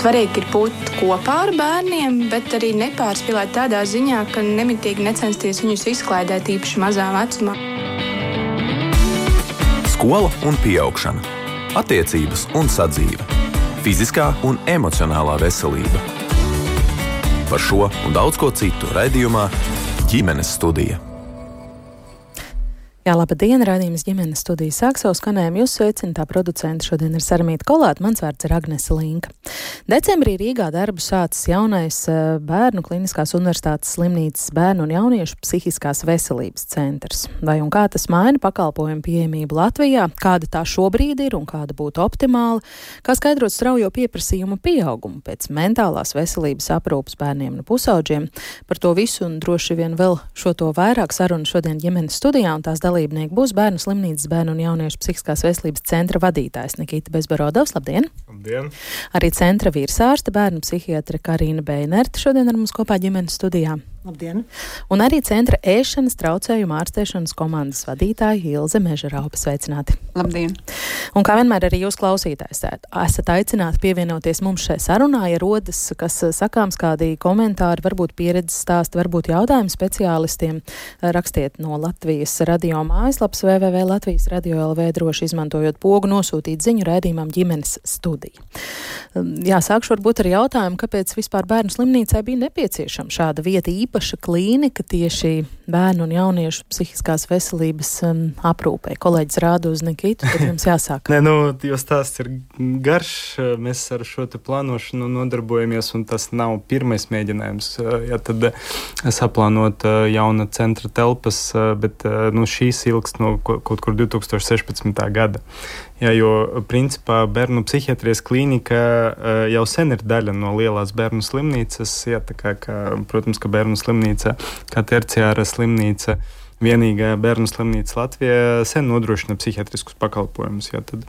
Svarīgi ir būt kopā ar bērniem, bet arī nepārspīlēt tādā ziņā, ka nemitīgi necensties viņus izklaidēt īpaši mazā vecumā. Skola un augšana, attiecības un sadzīve, fiziskā un emocionālā veselība. Par šo un daudz ko citu raidījumā ģimenes studija. Jā, laba diena, rādījums ģimenes studijas sāk savu skanējumu. Jūs sveicināta producenta šodien ir Saramīta Kolāta, mans vārds ir Agnese Linka. Decembrī Rīgā darbu sācis jaunais eh, Bērnu Kliniskās universitātes slimnīcas bērnu un jauniešu psihiskās veselības centrs. Vai un kā tas maina pakalpojumu pieejamību Latvijā, kāda tā šobrīd ir un kāda būtu optimāla, kā skaidrot straujo pieprasījumu pieaugumu pēc mentālās veselības aprūpas bērniem un pusauģiem. Par to visu un droši vien vēl šo to vairāk sarunu šodien ģimenes studijā un tās dalībnieki būs Bērnu slimnīcas bērnu un jauniešu psihiskās veselības centra vadītājs Nikita Bezbarodovs. Labdien! Labdien! Arī centra vīrsārste bērnu psihiatra Karina Beinerta šodien ar mums kopā ģimenes studijā. Labdien! Un arī centra ēšanas traucējumu ārstēšanas komandas vadītāja Ilze Mežaraupa. Sveicināti! Labdien! Un kā vienmēr arī jūs klausītājs esat aicināti pievienoties mums šai sarunā, ja rodas kas sakāms, kādi komentāri, varbūt pieredzes stāsti, varbūt jautājumi speciālistiem. Rakstiet no Latvijas radio mājaslapas www. Latvijas radio LV droši izmantojot pogu nosūtīt ziņu rēdījumam ģimenes studiju. Jā, sākšu varbūt ar jautājumu, kāpēc vispār bērnu slimnīcai bija nepieciešama šāda vieta īpaša klīnika tieši bērnu un jauniešu psihiskās veselības um, aprūpē. Kolēģis rāda uz Nikitu, tad jums jāsāk. Nē, nu, jo stāsts ir garš, mēs ar šo te plānošanu nodarbojamies, un tas nav pirmais mēģinājums. Ja tad saplānot uh, jauna centra telpas, uh, bet uh, nu, šīs ilgst no kaut kur 2016. gada. Jā, jo principā bērnu psihiatrijas klīnika jau sen ir daļa no lielās bērnu slimnīcas. Jā, kā, kā, protams, ka bērnu slimnīca, kā terciāra slimnīca, vienīgā bērnu slimnīca Latvijā sen nodrošina psihiatriskus pakalpojumus. Ja, tad,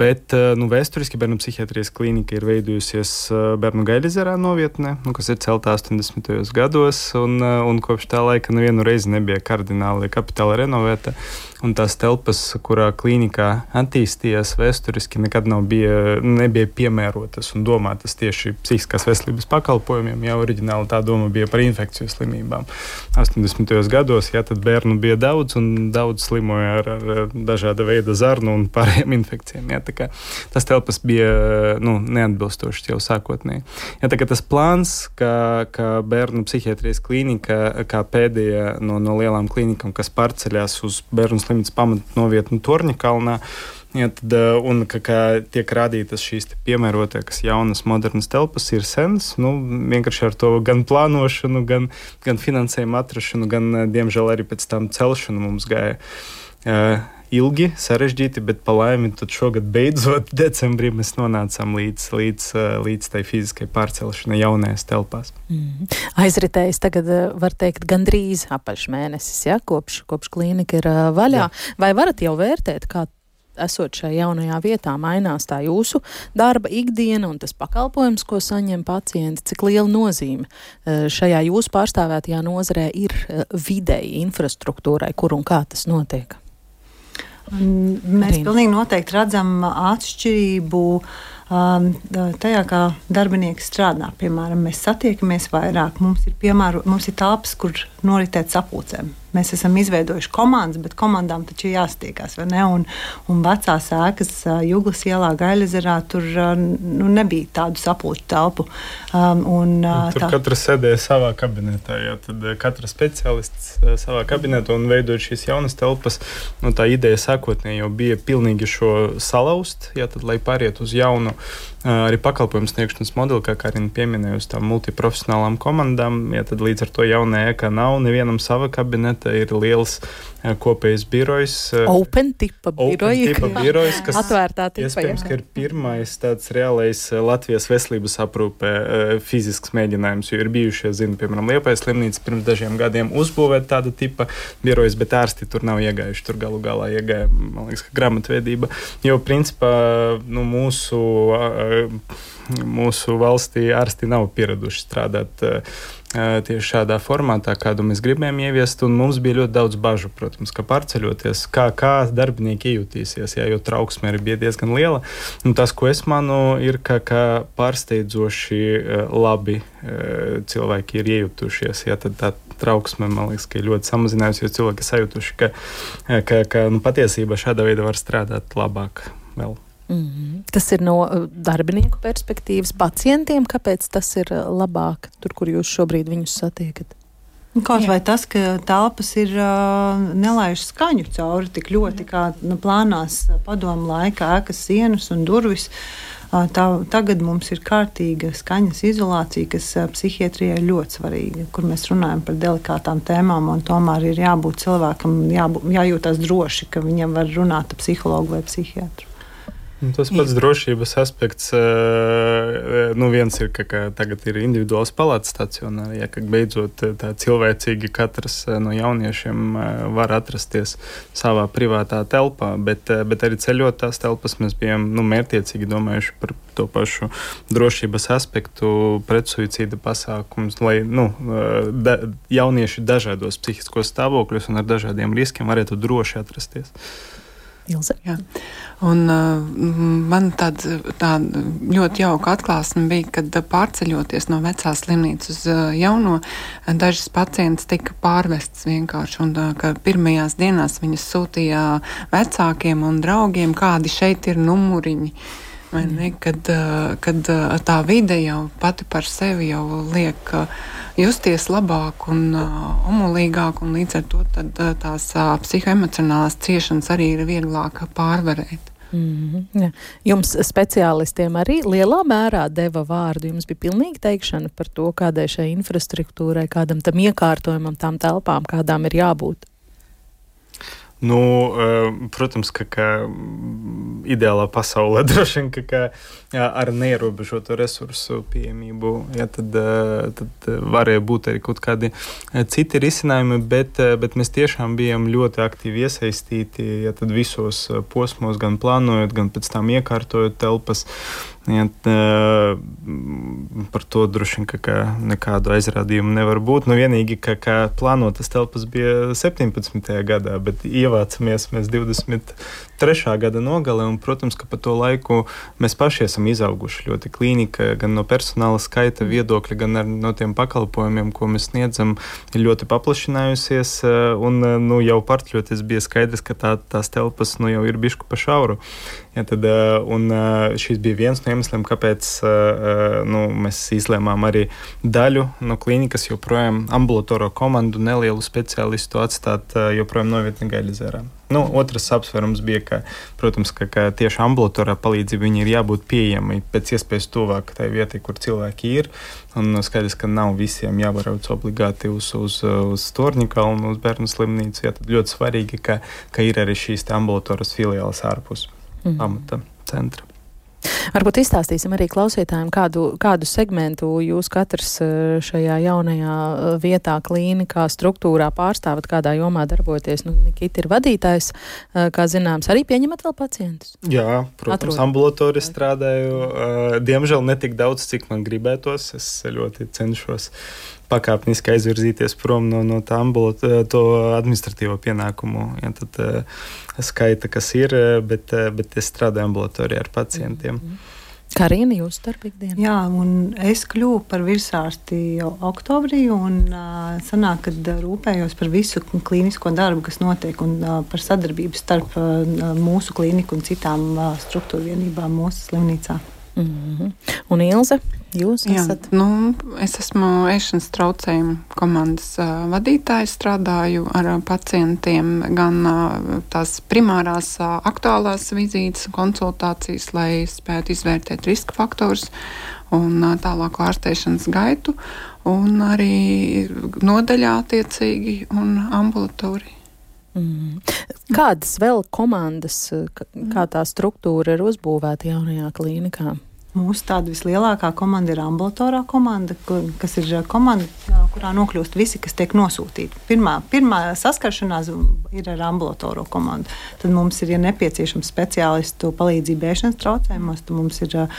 bet nu, vēsturiski bērnu psihiatrijas klīnika ir veidojusies Bērnu Gaļazerā novietnē, nu, kas ir celta 80. gados, un, un kopš tā laika nevienu reizi nebija kardināli kapitāli renovēta. Un tās telpas, kurā klīnikā attīstījās vēsturiski, nekad bija, nebija piemērotas un domātas tieši psihiskās veselības pakalpojumiem. Jā, oriģināli tā doma bija par infekciju slimībām. 80. gados jā, bērnu bija daudz un daudz slimoja ar, ar dažāda veida zarnu un pārējiem infekcijiem. Jā, tas telpas bija nu, neatbilstošas jau sākotnēji. Jā, tas plāns, ka, ka bērnu psihiatrijas klīnika, kā pēdējā no, no lielām klīnikām, kas pārceļās uz bērnu slimnīcas pamatnovietni Torņa kalnā. Ja, tad, un ka, ka tiek rādītas šīs piemērotākas, jaunas, modernas telpas, ir senas. Nu, vienkārši ar to gan plānošanu, gan, gan finansējumu atrašanu, gan, diemžēl, arī pēc tam celšanu mums gāja. Uh, ilgi, sarežģīti, bet pa laimi šogad beidzot, decembrī, mēs nonācām līdz, līdz, līdz tai fiziskai pārcelšanai jaunajās telpās. Mm. Aizritējis tagad, var teikt, gandrīz apaļš mēnesis, ja, kopš, kopš klīnika ir vaļā. Jā. Vai varat jau vērtēt, kā esot šajā jaunajā vietā, mainās tā jūsu darba ikdiena un tas pakalpojums, ko saņem pacienti, cik liela nozīme šajā jūsu pārstāvētajā nozarē ir videi, infrastruktūrai, kur un kā tas notiek? Mēs Rīna. pilnīgi noteikti redzam atšķirību um, tajā, kā darbinieki strādā. Piemēram, mēs satiekamies vairāk, mums ir, piemēro, mums ir telpas, kur noritēt sapulcēm. Mēs esam izveidojuši komandas, bet komandām taču jāstiekās. Un, un vecās ēkas, Jūglas ielā, Gailezerā, tur nu, nebija tādu sapulču telpu. Um, un, tur tā... katrs sēdēja savā kabinetā. Jā, tad katra speciālists savā kabinetā un veidojot šīs jaunas telpas. Nu, tā ideja sākotnēji jau bija pilnīgi šo salauzt, jā, tad, lai pāriet uz jaunu arī pakalpojumu sniegšanas modeli, kā Karina pieminēja, uz tām multiprofesionālām komandām. Ja tad līdz ar to jaunā ēka nav nevienam sava kabineta, ir liels kopējs birojs. Open tipa biroja. Open tipa birojs, kas atvērtā tipa. Iespējams, ka ir pirmais tāds reālais Latvijas veselības aprūpē fizisks mēģinājums, jo ir bijušie, zinu, piemēram, Liepais slimnīca pirms dažiem gadiem uzbūvēt tāda tipa birojas, bet ārsti tur nav iegājuši. Tur galu galā iegāja, man liekas, grāmatvedība. Jo, principā, nu, mūsu mūsu valstī ārsti nav pieraduši strādāt tieši šādā formātā, kādu mēs gribējām ieviest. Mums bija ļoti daudz bažu, protams, ka pārceļoties, kā, kā darbinieki jūtīsies, jā, jo trauksme ir diezgan liela. Un tas, ko es manu, ir, ka, ka pārsteidzoši labi cilvēki ir iejutušies. Jā, tad tā trauksme, man liekas, ir ļoti samazinājusies, jo cilvēki sajutuši, ka, ka, ka nu, patiesībā šādā veidā var strādāt labāk. Vēl. Mm -hmm. Tas ir no uh, darbinieku perspektīvas, pacientiem. Kāpēc tas ir uh, labāk tur, kur jūs šobrīd viņus satiekat? Nu, kaut Jā. vai tas, ka telpas ir uh, nelaiž skaņu cauri tik ļoti, kā nu, plānās padomu laikā, ēkas sienas un durvis. Uh, tā, tagad mums ir kārtīga skaņas izolācija, kas uh, psihiatrijai ir ļoti svarīga, kur mēs runājam par delikātām tēmām. Tomēr ir jābūt cilvēkam, jābūt, jājūtas droši, ka viņam var runāt ar psihologu vai psihiatru. Nu, tas pats Jā. drošības aspekts, nu, viens ir, ka, ka tagad ir individuāls palātas stacionāri, ja, beidzot tā cilvēcīgi katrs no jauniešiem var atrasties savā privātā telpā, bet, bet arī ceļot tās telpas mēs bijām nu, mērķiecīgi domājuši par to pašu drošības aspektu, pretsuicīda pasākums, lai nu, da, jaunieši dažādos psihiskos stāvokļos un ar dažādiem riskiem varētu droši atrasties. Ilze. Jā. Un, uh, man tāda tā ļoti jauka atklāsme bija, kad pārceļoties no vecās slimnīcas uz uh, jauno, dažas pacientas tika pārvestas vienkārši. Un, uh, pirmajās dienās viņas sūtīja vecākiem un draugiem, kādi šeit ir numuriņi. Ne, kad, kad tā vide jau pati par sevi jau liek justies labāk un umulīgāk, un līdz ar to tad, tās psihoemocionālās ciešanas arī ir vieglāk pārvarēt. Mm -hmm, jā. Jums speciālistiem arī lielā mērā deva vārdu. Jums bija pilnīgi teikšana par to, kādai šai infrastruktūrai, kādam tam iekārtojumam, tām telpām, kādām ir jābūt. Nu, protams, ka, ka ideālā pasaulē droši vien, ka, ka ar neierobežotu resursu pieejamību, jā, tad, tad varēja būt arī kaut kādi citi risinājumi, bet, bet mēs tiešām bijām ļoti aktīvi iesaistīti jā, visos posmos, gan plānojot, gan pēc tam iekārtojot telpas. Ja, par to droši vien ka nekādu aizrādījumu nevar būt. Nu, vienīgi, ka, ka plānotas telpas bija 17. gadā, bet ievācamies mēs 23. gada nogalē. Un, protams, ka pa to laiku mēs paši esam izauguši ļoti. Klīnika gan no personāla skaita viedokļa, gan no tiem pakalpojumiem, ko mēs sniedzam, ir ļoti paplašinājusies. Un nu, jau partļoties bija skaidrs, ka tā, tās telpas nu, jau ir bišku pa šauru. Ja, tad, un šis bija viens no iemesliem, kāpēc nu, mēs izlēmām arī daļu no klīnikas, joprojām ambulatoro komandu, nelielu speciālistu atstāt joprojām novietni Gaļazērā. Nu, otrs apsvērums bija, ka, protams, ka, ka tieši ambulatorā palīdzība ir jābūt pieejamai pēc iespējas tuvāk tai vietai, kur cilvēki ir. Un skaidrs, ka nav visiem jābrauc obligāti uz, uz, uz Torņakalnu, uz bērnu slimnīcu. Jā, tad ļoti svarīgi, ka, ka ir arī šīs ambulatoras filiāles ārpus mm. pamata centra. Varbūt izstāstīsim arī klausītājiem, kādu, kādu segmentu jūs katrs eh, šajā jaunajā eh, vietā, klīnikā, struktūrā pārstāvat, kādā jomā darboties. Nu, Nikita ir vadītājs, eh, kā zināms, arī pieņemat vēl pacientus? Jā, protams, ambulatorija strādāju. Diemžēl ne tik daudz, cik man gribētos. Es ļoti cenšos pakāpeniski aizvirzīties prom no, no tā administratīvo pienākumu ja, tad, skaita, kas ir, bet, bet es strādāju ambulatorijā ar pacientiem. Mm -hmm. Karina, jūsu darbīgdiena? Jā, un es kļuvu par virsārsti jau oktobrī, un uh, sanāk, kad rūpējos par visu klīnisko darbu, kas notiek, un uh, par sadarbību starp uh, mūsu klīniku un citām uh, struktūra vienībām mūsu slimnīcā. Mm -hmm. Un Ilze, jūs Jā, esat? Nu, es esmu ēšanas traucējumu komandas uh, vadītājs, strādāju ar uh, pacientiem gan uh, tās primārās uh, aktuālās vizītes, konsultācijas, lai spētu izvērtēt riska faktorus un uh, tālāku ārstēšanas gaitu, un arī nodaļā attiecīgi un ambulatorija. Mm. Kādas vēl komandas, kā tā struktūra ir uzbūvēta jaunajā klīnikā? Mūsu tāda vislielākā komanda ir ambulatorā komanda, kas ir komanda, kurā nokļūst visi, kas tiek nosūtīti. Pirmā, pirmā saskaršanās ir ar ambulatorā komandu. Tad mums ir, ja nepieciešams speciālistu palīdzība ēšanas traucējumos, tad mums ir uh,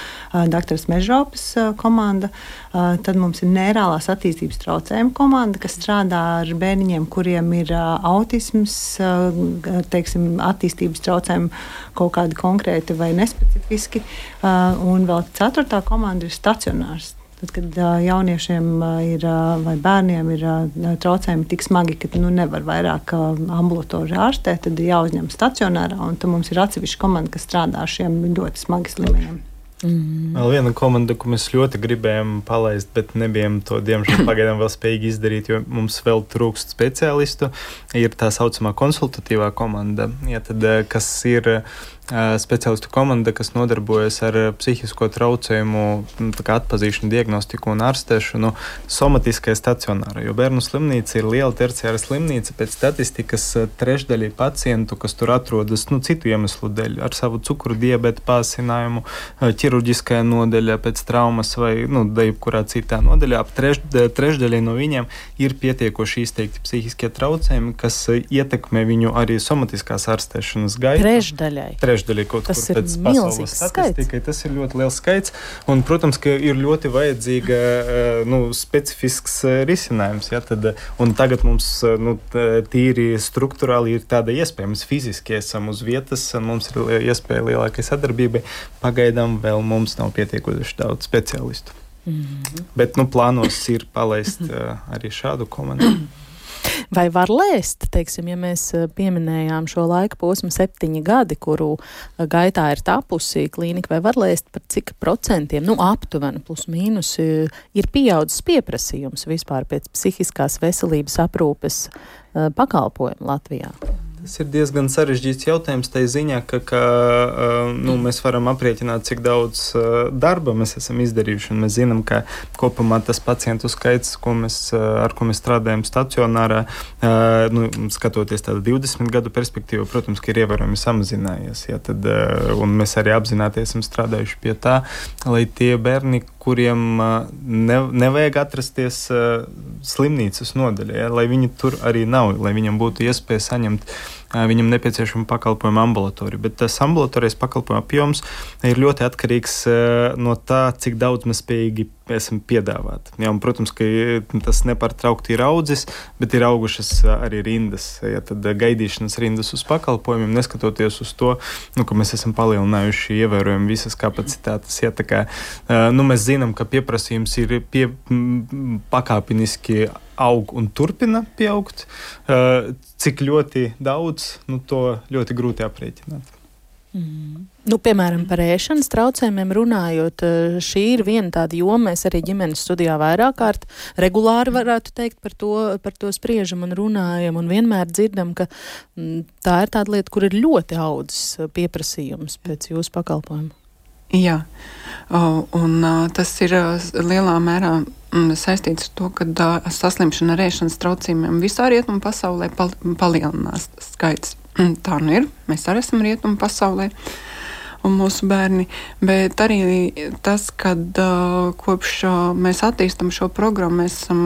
dr. Mežopas uh, komanda, uh, tad mums ir neirālās attīstības traucējumu komanda, kas strādā ar bērniņiem, kuriem ir uh, autisms, uh, teiksim, attīstības traucējumi kaut kādi konkrēti vai nespecifiski. Uh, un vēl ceturtā komanda ir stacionārs. Tad, kad uh, jauniešiem uh, ir, uh, vai bērniem ir uh, traucējumi tik smagi, ka nu, nevar vairāk uh, ambulatori ārstēt, tad ir jāuzņem stacionārā. Tad mums ir atsevišķa komanda, kas strādā ar šiem ļoti smagi slimajiem. Mm. Vēl viena komanda, ko mēs ļoti gribējām palaist, bet nebijām to diemžēl pagaidām vēl spējīgi izdarīt, jo mums vēl trūkst speciālistu, ir tā saucamā konsultatīvā komanda, ja tad, kas ir speciālistu komanda, kas nodarbojas ar psihisko traucējumu nu, atpazīšanu, diagnostiku un ārstēšanu somatiskajā stacionārā. Jo bērnu slimnīca ir liela terciāra slimnīca. Pēc statistikas trešdaļa pacientu, kas tur atrodas nu, citu iemeslu dēļ, ar savu cukuru diabēta pāsinājumu, ķirurģiskajā nodaļā, pēc traumas vai nu, jebkurā citā nodaļā, ap treš, trešdaļai no viņiem ir pietiekoši izteikti psihiskie traucējumi, kas ietekmē viņu arī somatiskās ārstēšanas gaitu. Trešdaļai. Trešdaļai trešdaļa kaut kur pēc pasaules statistikai. Tas ir ļoti liels skaits. Un, protams, ka ir ļoti vajadzīga eh, nu, specifisks eh, risinājums. Ja, tad, un tagad mums nu, tīri struktūrāli ir tāda iespēja. Mēs fiziski esam uz vietas, mums ir iespēja lielākai sadarbībai. Pagaidām vēl mums nav pietiekoši daudz speciālistu. Mm -hmm. Bet nu, plānos ir palaist arī šādu komandu. Vai var lēst, teiksim, ja mēs eh, pieminējām šo laika posmu septiņi gadi, kuru eh, gaitā ir tapusi klīnika, vai var lēst par cik procentiem, nu aptuveni plus mīnus, eh, ir pieaudzis pieprasījums vispār pēc psihiskās veselības aprūpes pakalpojumu Latvijā? Tas ir diezgan sarežģīts jautājums. Tā ziņā, ka, ka nu, mēs varam aprēķināt, cik daudz darba mēs esam izdarījuši. Mēs zinām, ka kopumā tas pacientu skaits, ko mēs, ar ko mēs strādājam stacionārā, nu, skatoties tādu 20 gadu perspektīvu, protams, ir ievērojami samazinājies. Ja, tad, mēs arī apzināti esam strādājuši pie tā, lai tie bērni, kuriem ne, nevajag atrasties slimnīcas nodaļā, ja, lai viņi tur arī nav, lai viņam būtu iespēja saņemt viņam nepieciešama pakalpojuma ambulatorija. Bet tas ambulatorijas pakalpojuma apjoms ir ļoti atkarīgs no tā, cik daudz mēs spējīgi esam piedāvāt. Ja, un, protams, ka tas nepārtraukti ir audzis, bet ir augušas arī rindas. Ja, tad gaidīšanas rindas uz pakalpojumiem, neskatoties uz to, nu, ka mēs esam palielinājuši ievērojami visas kapacitātes. Ja, kā, nu, mēs zinām, ka pieprasījums ir pie, pakāpeniski aug un turpina pieaugt. Cik ļoti daudz, nu, to ļoti grūti aprēķināt. Mm. Nu, piemēram, par ēšanas traucējumiem runājot, eh, šī ir viena tāda joma, mēs arī ģimenes studijā vairāk kārt regulāri varētu teikt par to, par to spriežam un runājam, un vienmēr dzirdam, ka mm, tā ir tāda lieta, kur ir ļoti audzis eh, pieprasījums pēc jūsu pakalpojumu. Jā, un tas ir lielā mērā saistīts ar to, ka saslimšana ar ēšanas traucējumiem visā rietumu pasaulē palielinās skaits Tā nu ir. Mēs arī esam rietumu pasaulē. Un mūsu bērni, bet arī tas, ka kopš mēs attīstām šo programmu, mēs esam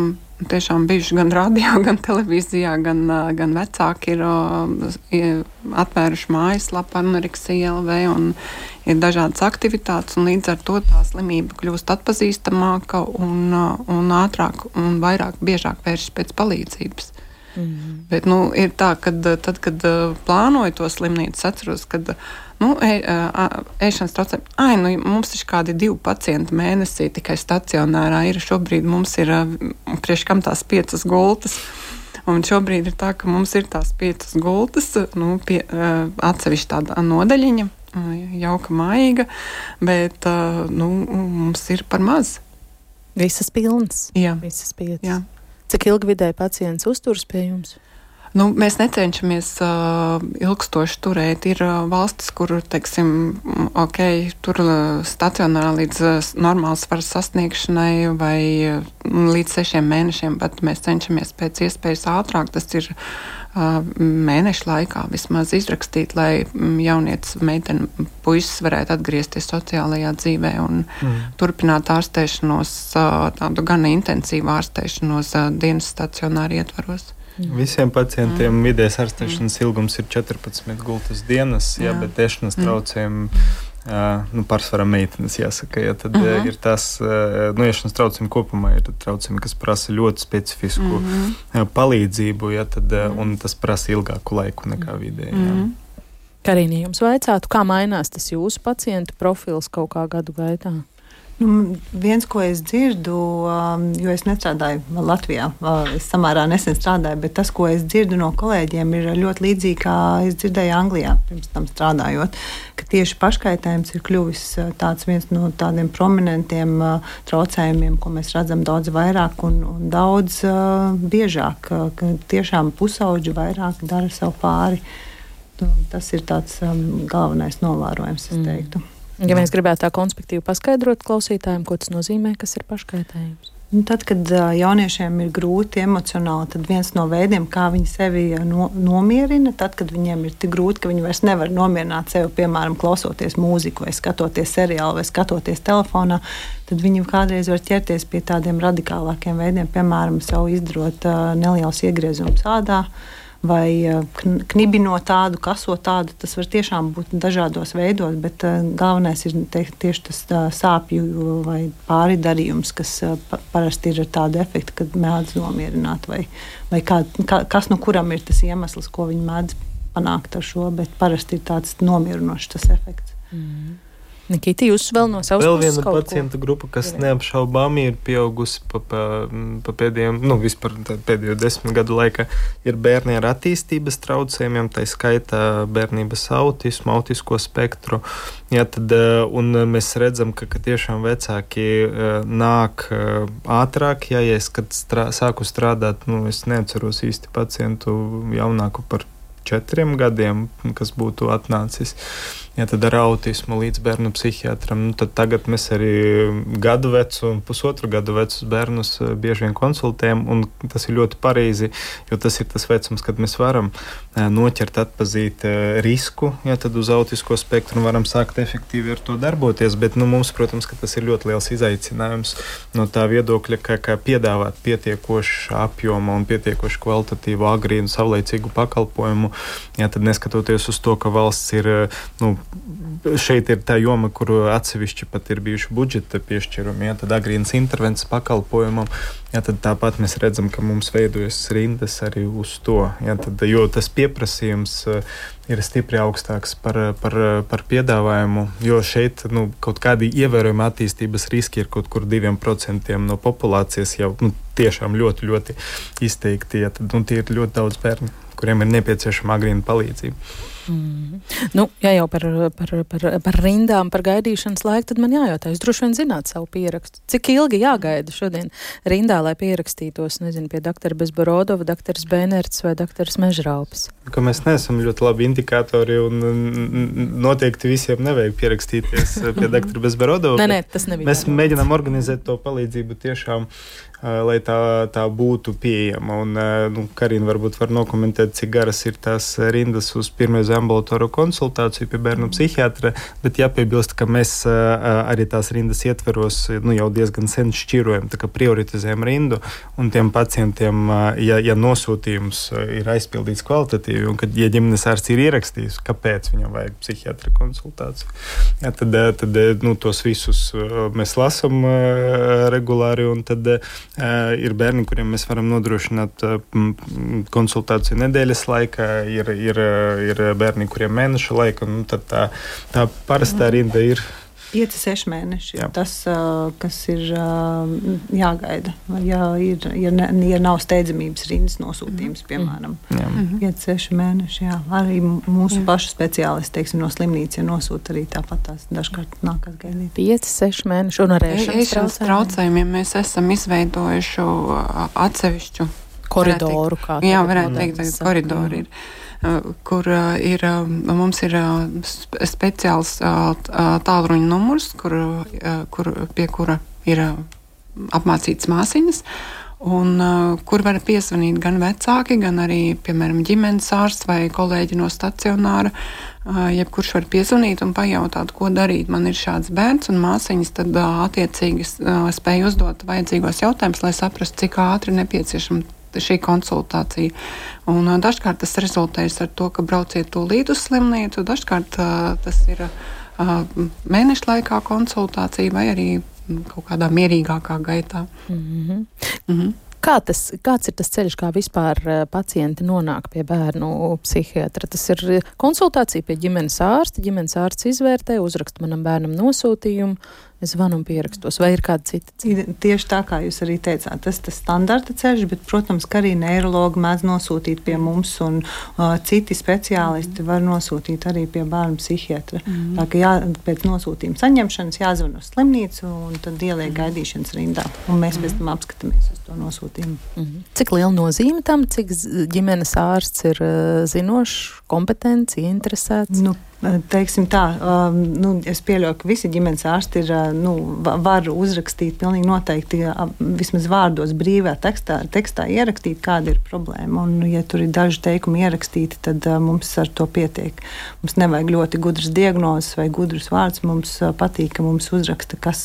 tiešām bijuši gan radio, gan televīzijā, gan, uh, gan vecāki ir uh, atvēruši mājaslapu Anoreksija LV un ir dažādas aktivitātes, un līdz ar to tā slimība kļūst atpazīstamāka un, uh, un ātrāk un vairāk biežāk vēršas pēc palīdzības. Mm. Bet nu, ir tā, ka tad, kad plānoju to slimnīcu, atceros, ka nu, e, ēšanas traucējumi, ah, nu, mums ir kādi divi pacienti mēnesī tikai stacionārā. Ir šobrīd mums ir priekš kam tās piecas gultas. Un šobrīd ir tā, ka mums ir tās piecas gultas, nu, pie, atsevišķi tāda nodaļiņa, jauka, maiga, bet nu, mums ir par maz. Visas pilnas. Jā, visas piecas. Jā. Cik ilgi vidēji pacients uzturas pie jums? Nu, mēs necenšamies uh, ilgstoši turēt. Ir uh, valstis, kur, teiksim, ok, tur uh, stacionārā līdz uh, normālas varas sasniegšanai vai uh, līdz sešiem mēnešiem, bet mēs cenšamies pēc iespējas ātrāk. Tas ir uh, mēnešu laikā vismaz izrakstīt, lai jaunietis, meitene, puisis varētu atgriezties sociālajā dzīvē un mm. turpināt ārstēšanos, uh, tādu gan intensīvu ārstēšanos uh, dienas stacionāri ietvaros. Visiem pacientiem mm. vidējais ārstēšanas mm. ilgums ir 14 gultas dienas, jā. Jā, bet ēšanas mm. traucējumi. Uh, nu, Pārsvarā meitenes jāsaka, ja tad uh -huh. ir tas, uh, nu, iešanas traucējumi kopumā ir traucējumi, kas prasa ļoti specifisku uh -huh. uh, palīdzību, ja tad, uh, un tas prasa ilgāku laiku nekā vidēji. Uh -huh. Karīnī, jums vaicātu, kā mainās tas jūsu pacientu profils kaut kā gadu gaitā? Nu, viens, ko es dzirdu, um, jo es nestrādāju Latvijā, uh, es samērā nesen strādāju, bet tas, ko es dzirdu no kolēģiem, ir ļoti līdzīgi, kā es dzirdēju Anglijā pirms tam strādājot. Tieši paškaitējums ir kļuvis uh, viens no tādiem prominentiem uh, traucējumiem, ko mēs redzam daudz vairāk un, un daudz biežāk. Tiešām pusauģi vairāk dara sev pāri. Nu, tas ir tāds um, galvenais novērojums, es mm. teiktu. Mm. Ja mēs gribētu tā konspektīvi paskaidrot klausītājiem, ko tas nozīmē, kas ir paškaitējums. Nu, tad, kad jauniešiem ir grūti emocionāli, tad viens no veidiem, kā viņi sevi no, nomierina, tad, kad viņiem ir tik grūti, ka viņi vairs nevar nomierināt sevi, piemēram, klausoties mūziku, vai skatoties seriālu, vai skatoties telefonā, tad viņi kādreiz var ķerties pie tādiem radikālākiem veidiem, piemēram, savu izdarot uh, nelielus iegriezumus ādā. Uh, vai eh, knibinot tādu, kasot tādu. Tas var tiešām būt dažādos veidos, bet uh, galvenais ir te, tieši tas uh, sāpju vai pāridarījums, kas parasti ir ar tādu efektu, kad mēdz nomierināt, vai, vai kā, kā, kas no kuram ir tas iemesls, ko viņi mēdz panākt ar šo, bet parasti ir tāds nomierinošs tas efekts. Mm. Nikita, jūs vēl no savas puses. Vēl viena pacientu ko? grupa, kas neapšaubāmi ir pieaugusi pa, pa, pa pēdējiem, nu, vispār pēdējo desmit gadu laikā, ir bērni ar attīstības traucējumiem, tā skaitā bērnības autismu, autisko spektru. Jā, tad, eh, un mēs redzam, ka, ka tiešām vecāki eh, nāk eh, ātrāk, ja, es strā, sāku strādāt, nu, es neatceros īsti pacientu jaunāku par četriem gadiem, kas būtu atnācis ja tad ar autismu līdz bērnu psihiatram. Nu, tad tagad mēs arī gadu vecu un pusotru gadu vecus bērnus eh, bieži vien konsultējam, un tas ir ļoti pareizi, jo tas ir tas vecums, kad mēs varam eh, noķert, atpazīt eh, risku, ja tad uz autisko spektru varam sākt efektīvi ar to darboties. Bet nu, mums, protams, tas ir ļoti liels izaicinājums no tā viedokļa, ka, ka piedāvāt pietiekošu apjomu un pietiekoši kvalitatīvu, agrīnu, savlaicīgu pakalpojumu, ja tad neskatoties uz to, ka valsts ir nu, šeit ir tā joma, kur atsevišķi pat ir bijuši budžeta piešķirumi, ja tad agrīnas intervences pakalpojumam. Ja, tad tāpat mēs redzam, ka mums veidojas rindas arī uz to. Ja, tad, jo tas pieprasījums uh, ir stipri augstāks par, par, par piedāvājumu, jo šeit nu, kaut kādi ievērojami attīstības riski ir kaut kur 2% no populācijas jau nu, tiešām ļoti, ļoti izteikti. Ja, tad, nu, tie ir ļoti daudz bērnu, kuriem ir nepieciešama agrīna palīdzība. Mm. Nu, ja jau par, par, par, par rindām, par gaidīšanas laiku, tad man jājautā, jūs droši vien zināt savu pierakstu. Cik ilgi jāgaida šodien rindā, lai pierakstītos, nezinu, pie doktora Bezborodova, doktora Bēnerts vai doktora Mežraupas? Ka mēs neesam ļoti labi indikatori un noteikti visiem nevajag pierakstīties pie doktora Bezborodova. nē, nē, tas nebija. Mēs mēģinām organizēt to palīdzību tiešām lai tā, tā būtu pieejama. Un, nu, Karina varbūt var nokomentēt, cik garas ir tās rindas uz pirmais ambulatoru konsultāciju pie bērnu psihiatra, bet jāpiebilst, ka mēs arī tās rindas ietveros nu, jau diezgan sen šķirojam, tā kā prioritizējam rindu un tiem pacientiem, ja, ja nosūtījums ir aizpildīts kvalitatīvi un kad ja ģimenes ārsts ir ierakstījis, kāpēc viņam vajag psihiatra konsultāciju, ja, tad, tad nu, tos visus mēs lasam regulāri un tad ir bērni, kuriem mēs varam nodrošināt konsultāciju nedēļas laikā, ir, ir, ir bērni, kuriem mēneša laika. Nu, tā, tā parastā rinda ir 5, 6 mēneši ir tas, kas ir jāgaida. Ja, ir, ja, ne, ja nav steidzamības rindas nosūtījums, piemēram, jā. 5, 6 mēneši. Jā. Arī mūsu jā. pašu speciālisti teiksim, no slimnīcas nosūta arī tāpat tās dažkārt nākas gaidīt. 5, 6 mēneši un ar ēšanas traucējumiem mēs esam izveidojuši atsevišķu koridoru. Teikt, jā, varētu teikt, ka koridori ir. Kur ir, mums ir speciāls tālruņa numurs, kur, kur, pie kura ir apmācītas māsiņas. Un, uh, kur var piezvanīt gan vecāki, gan arī, piemēram, ģimenes ārsts vai kolēģi no stacionāra. Uh, jebkurš var piezvanīt un pajautāt, ko darīt. Man ir šāds bērns, un māsiņas tad uh, attiecīgi uh, spēj uzdot vajadzīgos jautājumus, lai saprastu, cik ātri nepieciešama šī konsultācija. Un, uh, dažkārt tas rezultējas ar to, ka brauciet tūlīt uz slimnīcu, dažkārt uh, tas ir uh, mēneša laikā konsultācija vai arī kaut kādā mierīgākā gaitā. Mm -hmm. Mm -hmm. Kā tas, kāds ir tas ceļš, kā vispār pacienti nonāk pie bērnu psihiatra? Tas ir konsultācija pie ģimenes ārsta. Ģimenes ārsts izvērtē, uzraksta manam bērnam nosūtījumu, zvanu un pierakstos, vai ir kāda cita ceļa? Tieši tā kā jūs arī teicāt, tas ir standarta ceļš, bet, protams, ka arī neiroloģi mēdz nosūtīt pie mums, un uh, citi speciālisti mm. var nosūtīt arī pie bērnu psihiatra. Mm. Tā kā jā, pēc nosūtījuma saņemšanas jāzvan uz slimnīcu, un tad ieliek mm. gaidīšanas rindā, un mēs mm. pēc tam apskatāmies uz to nosūtījumu. Mm. Cik liela nozīme tam, cik ģimenes ārsts ir uh, zinošs, kompetents, ieinteresēts? Nu, Teiksim tā, um, nu, es pieļauju, ka visi ģimenes ārsti ir, uh, nu, var uzrakstīt pilnīgi noteikti, vismaz vārdos brīvā tekstā, tekstā ierakstīt, kāda ir problēma. Un, ja tur ir daži teikumi ierakstīti, tad mums ar to pietiek. Mums nevajag ļoti gudras diagnozes vai gudrus vārdus. Mums patīk, ka mums uzraksta, kas,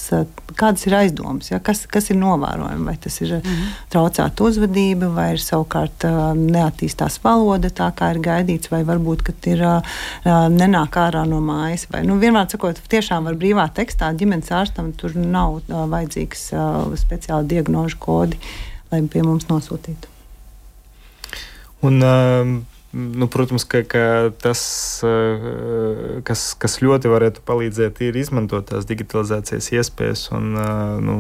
kādas ir aizdomas, ja, kas, kas ir novērojami. Vai tas ir -hmm. traucēta uzvedība, vai ir savukārt neattīstās valoda tā, kā ir gaidīts, vai varbūt, ka ir nenāk nāk ārā no mājas. Vai, nu, vienmēr sakot, tiešām var brīvā tekstā ģimenes ārstam tur nav uh, vajadzīgs uh, speciāli diagnožu kodi, lai pie mums nosūtītu. Un, uh, Nu, protams, ka, ka tas, kas, kas ļoti varētu palīdzēt, ir izmantot tās digitalizācijas iespējas un nu,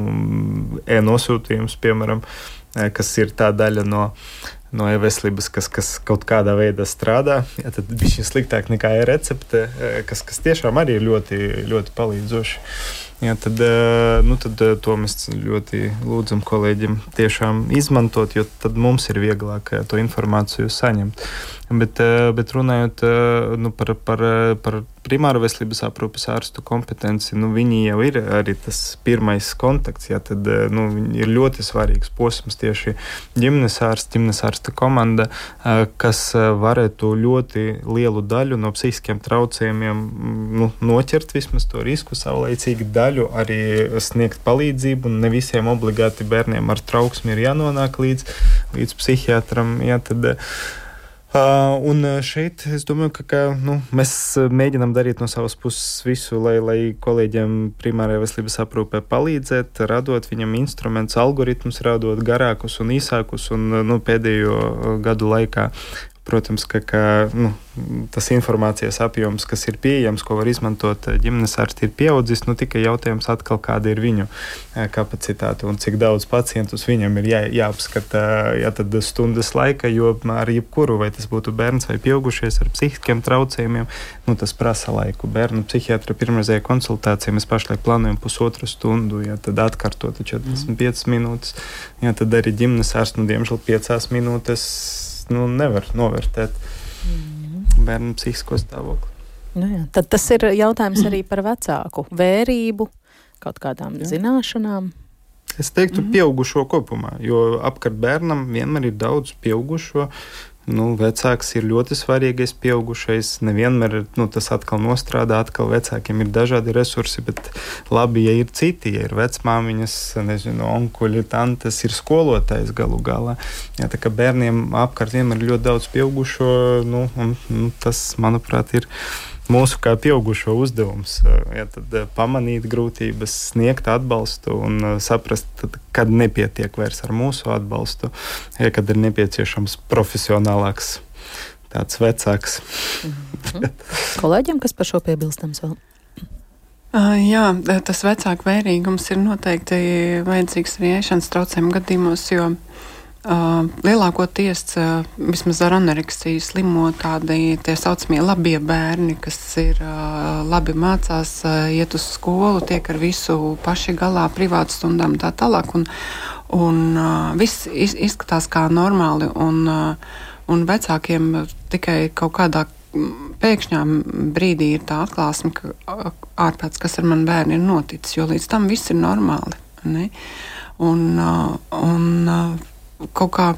e-nosūtījums, piemēram, kas ir tā daļa no no e-veselības, kas, kas kaut kādā veidā strādā, ja, tad bija šis sliktāk nekā e-recepte, kas, kas tiešām arī ir ļoti, ļoti palīdzoši. Jā, tad, nu, tad to mēs ļoti lūdzam kolēģiem tiešām izmantot, jo tad mums ir vieglāk to informāciju saņemt. Bet, bet runājot nu, par, par, par primāru veselības aprūpes ārstu kompetenci, nu, viņi jau ir arī tas pirmais kontakts. Jā, tad nu, ir ļoti svarīgs posms tieši ģimenes ārsta, ģimenes ārsta komanda, kas varētu ļoti lielu daļu no psihiskiem traucējumiem nu, noķert vismaz to risku saulēcīgi daļu, arī sniegt palīdzību. Ne visiem obligāti bērniem ar trauksmi ir jānonāk līdz, līdz psihiatram. Jā, tad, Uh, un šeit es domāju, ka, ka nu, mēs mēģinām darīt no savas puses visu, lai, lai kolēģiem primārajā veselības aprūpē palīdzēt, radot viņam instrumentus, algoritmus, radot garākus un īsākus. Un, nu, pēdējo gadu laikā Protams, ka, ka nu, tas informācijas apjoms, kas ir pieejams, ko var izmantot eh, ģimenes ārsti, ir pieaudzis. Nu, tikai jautājums atkal, kāda ir viņu eh, kapacitāte un cik daudz pacientus viņam ir jā, jāapskata jā, stundas laika, jo ar jebkuru, vai tas būtu bērns vai pieaugušies ar psihiskiem traucējumiem, nu, tas prasa laiku. Bērnu psihiatra pirmreizējā konsultācijā mēs pašlaik plānojam pusotru stundu, jā, tad atkārtot 45 mm. minūtes, jā, tad arī ģimenes ārsts, nu, diemžēl 5 minūtes nu, nevar novērtēt mm. bērnu psihisko stāvokli. Nu jā, tad tas ir jautājums arī par vecāku vērību, kaut kādām jā. zināšanām. Es teiktu, mm -hmm. pieaugušo kopumā, jo apkārt bērnam vienmēr ir daudz pieaugušo, Nu, vecāks ir ļoti svarīgais pieaugušais. Nevienmēr nu, tas atkal nostrādā, atkal vecākiem ir dažādi resursi, bet labi, ja ir citi, ja ir vecmāmiņas, nezinu, onkuļi, tantes, ir skolotājs galu galā. Jā, tā kā bērniem apkārt vienmēr ir ļoti daudz pieaugušo, nu, un, nu, tas, manuprāt, ir mūsu kā pieaugušo uzdevums ja, tad, pamanīt grūtības, sniegt atbalstu un saprast, tad, kad nepietiek vairs ar mūsu atbalstu, ja, kad ir nepieciešams profesionālāks, tāds vecāks. -hmm. Kolēģiem, kas par šo piebilstams vēl? Uh, jā, tas vecāku vērīgums ir noteikti vajadzīgs arī ēšanas traucējumu gadījumos, jo Uh, lielākoties, uh, vismaz ar anoreksiju slimo tādi tā saucamie labie bērni, kas ir uh, labi mācās, uh, iet uz skolu, tiek ar visu paši galā, privātu stundām tā tālāk. Un, un uh, viss iz, izskatās kā normāli, un, uh, un vecākiem tikai kaut kādā pēkšņā brīdī ir tā atklāsme, ka ārpēc kas ar mani bērnu ir noticis, jo līdz tam viss ir normāli. Ne? Un, uh, un, kaut kā.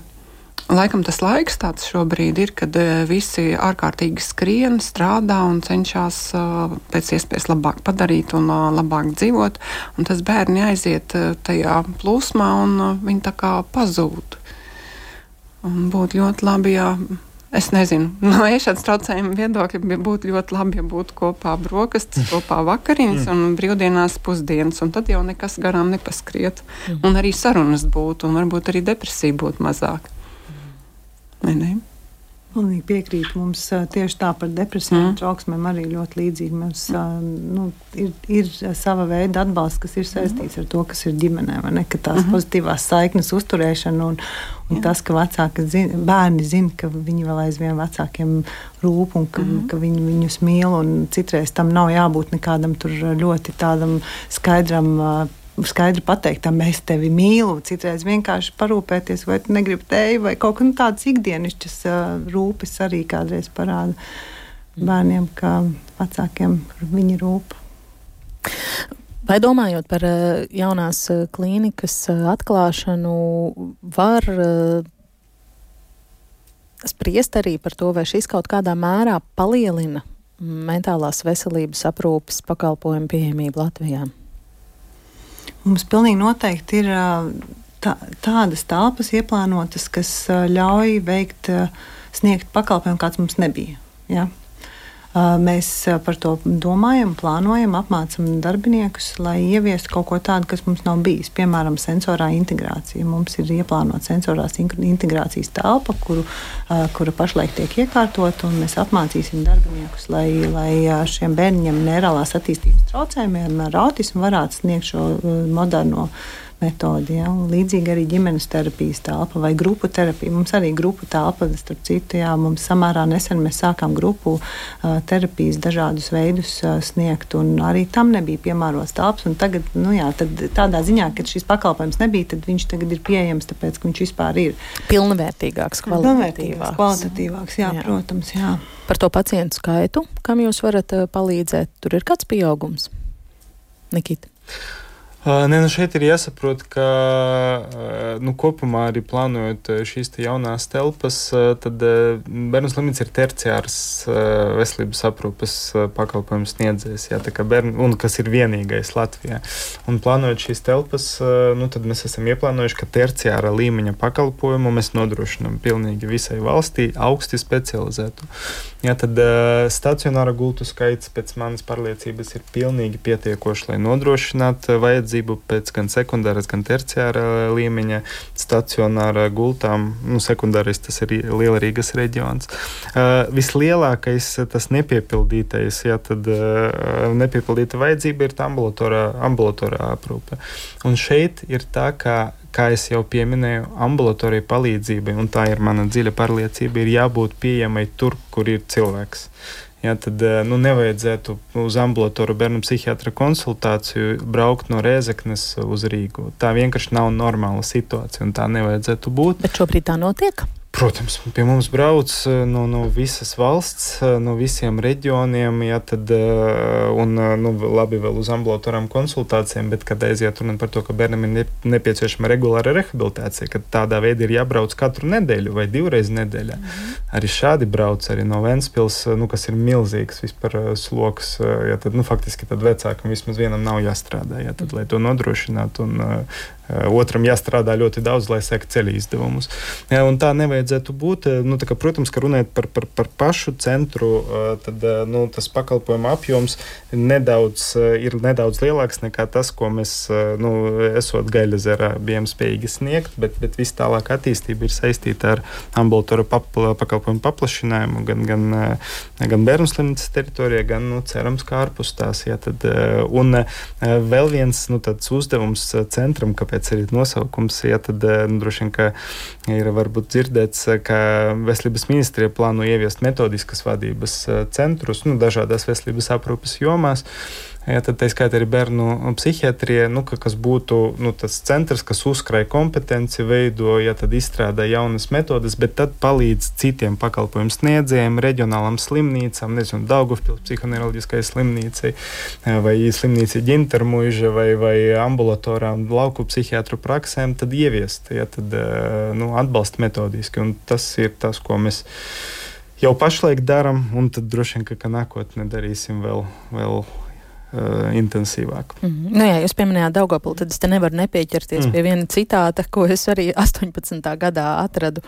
Laikam tas laiks tāds šobrīd ir, kad e, visi ārkārtīgi skrien, strādā un cenšas uh, pēc iespējas labāk padarīt un uh, labāk dzīvot. Un tas bērni aiziet tajā plūsmā un viņi tā kā pazūd. Un būtu ļoti labi, ja Es nezinu, no ēšanas traucējuma viedokļa būtu ļoti labi, ja būtu kopā brokastis, kopā vakariņas un brīvdienās pusdienas, un tad jau nekas garām nepaskriet. Mhm. Un arī sarunas būtu, un varbūt arī depresija būtu mazāk. Vai ne? Pilnīgi piekrītu. Mums tieši tā par depresiju mm. trauksmēm arī ļoti līdzīgi. Mums nu, ir, ir sava veida atbalsts, kas ir saistīts ar to, kas ir ģimenē, vai ne? Ka tās mm pozitīvās saiknes uzturēšana un, un Jā. tas, ka vecāki zina, bērni zina, ka viņi vēl aizvien vecākiem rūp un ka, mm ka viņi viņus mīl. Citreiz tam nav jābūt nekādam ļoti tādam skaidram skaidri pateikt, tā mēs tevi mīlam, citreiz vienkārši parūpēties, vai tu negribi tevi, vai kaut kā tādas ikdienišķas uh, rūpes arī kādreiz parāda bērniem, kā vecākiem viņi rūp. Vai domājot par jaunās klīnikas atklāšanu, var spriest arī par to, vai šis kaut kādā mērā palielina mentālās veselības aprūpes pakalpojumu pieejamību Latvijā? Mums pilnīgi noteikti ir tā, tādas telpas ieplānotas, kas ļauj veikt, sniegt pakalpojumu, kāds mums nebija. Ja? Mēs par to domājam, plānojam, apmācām darbiniekus, lai ieviestu kaut ko tādu, kas mums nav bijis. Piemēram, sensorā integrācija. Mums ir ieplānota sensorās integrācijas telpa, kuru, kura pašlaik tiek iekārtota, un mēs apmācīsim darbiniekus, lai, lai šiem bērniem neirālās attīstības traucējumiem ar autismu varētu sniegt šo moderno metodi. Ja? Līdzīgi arī ģimenes terapijas telpa vai grupu terapija. Mums arī grupu telpa, starp citu, jā, mums samērā nesen mēs sākām grupu uh, terapijas dažādus veidus uh, sniegt, un arī tam nebija piemērots telpas. Tagad, nu, jā, tādā ziņā, ka šis pakalpojums nebija, tad viņš tagad ir pieejams, tāpēc, ka viņš vispār ir pilnvērtīgāks, kvalitatīvāks. kvalitatīvāks jā, jā. Protams, jā. Par to pacientu skaitu, kam jūs varat palīdzēt, tur ir kāds pieaugums. Nikita. Nē, nu šeit ir jāsaprot, ka nu, kopumā arī plānojot šīs jaunās telpas, tad bērnu slimnīca ir terciārs veselības aprūpes pakalpojums sniedzējs, jā, bērnu, un kas ir vienīgais Latvijā. Un plānojot šīs telpas, nu, tad mēs esam ieplānojuši, ka terciāra līmeņa pakalpojumu mēs nodrošinām pilnīgi visai valstī augsti specializētu. Jā, tad stacionāra gultu skaits pēc manas pārliecības ir pilnīgi pietiekošs, lai nodrošinātu vajadzību pēc gan sekundāras, gan terciāra līmeņa stacionāra gultām. Nu, sekundārais tas ir Liela Rīgas reģions. Uh, vislielākais tas nepiepildītais, ja tad uh, nepiepildīta vajadzība ir ambulatorā, ambulatorā aprūpe. Un šeit ir tā, ka kā jau pieminēju, ambulatorija palīdzībai, un tā ir mana dziļa pārliecība, ir jābūt pieejamai tur, kur ir cilvēks. Ja, tad eh, nu, nevajadzētu uz ambulatoru bērnu psihiatra konsultāciju braukt no Rēzeknes uz Rīgu. Tā vienkārši nav normāla situācija, un tā nevajadzētu būt. Bet šobrīd tā notiek? Protams, pie mums brauc eh, no, no visas valsts, eh, no visiem reģioniem, ja, tad, eh, un nu, labi vēl uz ambulatorām konsultācijām, bet kad aiziet runa par to, ka bērnam ir nepieciešama regulāra rehabilitācija, kad tādā veidā ir jābrauc katru nedēļu vai divreiz nedēļā. Mm -hmm. Arī šādi brauc arī no Ventspils, nu, kas ir milzīgs vispār sloks, ja, tad nu, faktiski tad vecākam vismaz vienam nav jāstrādā, ja, tad, lai to nodrošinātu. Un, Otram jāstrādā ļoti daudz, lai sektu ceļu izdevumus. Ja, tā nevajag vajadzētu būt. Nu, kā, protams, ka runājot par, par, par pašu centru, tad nu, tas pakalpojumu apjoms nedaudz, ir nedaudz lielāks nekā tas, ko mēs, nu, esot Gaļazerā, bijām spējīgi sniegt, bet, bet viss tālāk attīstība ir saistīta ar ambulatoru papla, pakalpojumu paplašinājumu gan, gan, gan bērnu slimnīcas teritorijā, gan, nu, cerams, kā ārpus tās. Ja, tad, un vēl viens nu, uzdevums centram, kāpēc arī nosaukums, ja, tad nu, droši vien, ir varbūt dzirdēts, ka Veselības ministrija plāno ieviest metodiskas vadības eh, centrus nu, dažādās veselības aprūpes jomās. Ja, tad tā skaitā arī bērnu psihiatrija, nu, ka, kas būtu nu, tas centrs, kas uzkrāja kompetenci, veido, ja tad izstrādā jaunas metodes, bet tad palīdz citiem pakalpojumu sniedzējiem, reģionālam slimnīcām, nezinu, Daugavpils psihoneiroloģiskai slimnīcai vai slimnīcai ģintermuiža vai, vai ambulatorām lauku psihiatru praksēm, tad ieviest, ja tad nu, atbalsta metodiski. Un tas ir tas, ko mēs jau pašlaik darām, un tad droši vien, ka, ka nākotnē darīsim vēl. vēl uh, intensīvāk. Mm -hmm. nu, jā, jūs pieminējāt Daugopili, tad es te nevaru nepieķerties mm. pie viena citāta, ko es arī 18. gadā atradu,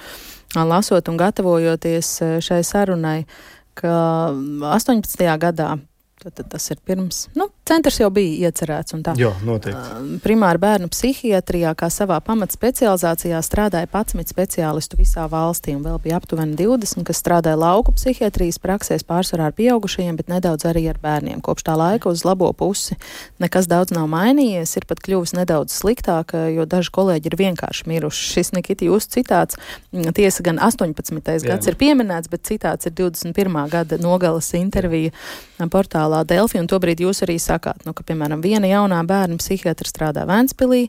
lasot un gatavojoties šai sarunai, ka 18. gadā Tad, tad tas ir pirms. Nu, centrs jau bija iecerēts. Jā, noteikti. Primāra bērnu psihiatrijā, kā savā pamatspecializācijā, strādāja 11 speciālistu visā valstī, un vēl bija aptuveni 20, kas strādāja lauku psihiatrijas praksēs pārsvarā ar pieaugušajiem, bet nedaudz arī ar bērniem. Kopš tā laika uz labo pusi nekas daudz nav mainījies, ir pat kļuvis nedaudz sliktāk, jo daži kolēģi ir vienkārši miruši. Šis Nikita jūsu citāts, tiesa gan 18. Jā. gads ir pieminēts, bet citāts ir 21. gada nogalas intervija portālā Delfi, un tobrīd jūs arī sakāt, nu, ka, piemēram, viena jaunā bērna psihiatra strādā Vēnspilī,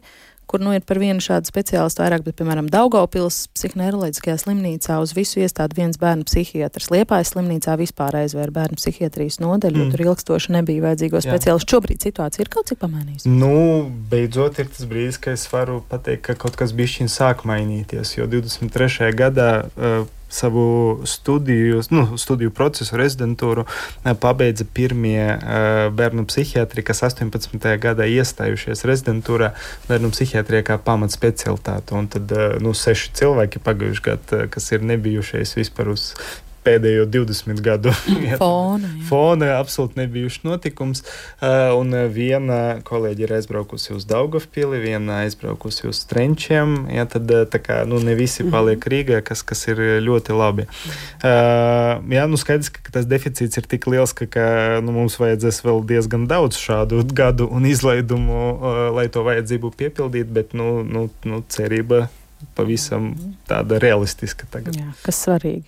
kur nu ir par vienu šādu speciālistu vairāk, bet, piemēram, Daugaupils psihoneiroloģiskajā slimnīcā uz visu iestādi viens bērnu psihiatrs. Liepājas slimnīcā vispār aizvēra bērnu psihiatrijas nodeļu, mm. jo tur ilgstoši nebija vajadzīgo speciālistu. Šobrīd situācija ir kaut cik pamainījusies. Nu, beidzot ir tas brīdis, kad es varu pateikt, ka kaut kas bišķiņ sāk mainīties, jo 23. gadā uh, savu studiju, nu, studiju procesu, rezidentūru eh, pabeidza pirmie uh, bērnu psihiatri, kas 18. gadā iestājušies rezidentūrā bērnu psihiatrijā kā pamatspecialitāte. Un tad uh, nu, seši cilvēki pagājušajā gadā, kas ir nebijušies vispār uz pēdējo 20 gadu fona. Jā. Fona absolūti nebijuši notikums. Uh, un viena kolēģi ir aizbraukusi uz Daugavpili, viena aizbraukusi uz Trenčiem. Ja, tad uh, kā, nu, ne visi mhm. paliek Rīgā, kas, kas ir ļoti labi. Jā, nu skaidrs, ka tas deficīts ir tik liels, ka, ka nu, mums vajadzēs vēl diezgan daudz šādu gadu un izlaidumu, lai to vajadzību piepildītu, bet nu, nu, nu, cerība pavisam tāda realistiska tagad. Jā, kas svarīgi.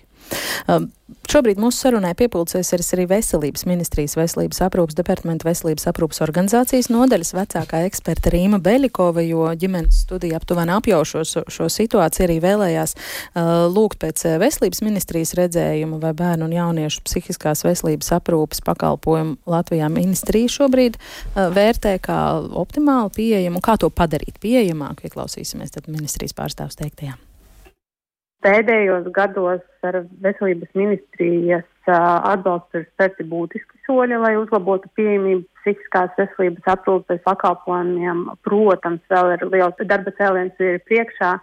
Šobrīd mūsu sarunai piepildīsies arī Veselības ministrijas veselības aprūpas departamenta veselības aprūpas organizācijas nodaļas vecākā eksperta Rīma Beļikova, jo ģimenes studija aptuveni apjaušo šo, šo situāciju arī vēlējās uh, lūgt pēc veselības ministrijas redzējumu, vai bērnu un jauniešu psihiskās veselības aprūpas pakalpojumu Latvijā ministrija šobrīd uh, vērtē kā optimāli pieejamu, kā to padarīt pieejamāku, ieklausīsimies tad ministrijas pārstāvs teiktajā. Pēdējos gados ar veselības ministrijas atbalstu ir spērti būtiski soļi, lai uzlabotu pieejamību psihiskās veselības aprūpes pakalpojumiem. Protams, vēl ir liels darba cēliens ir priekšā.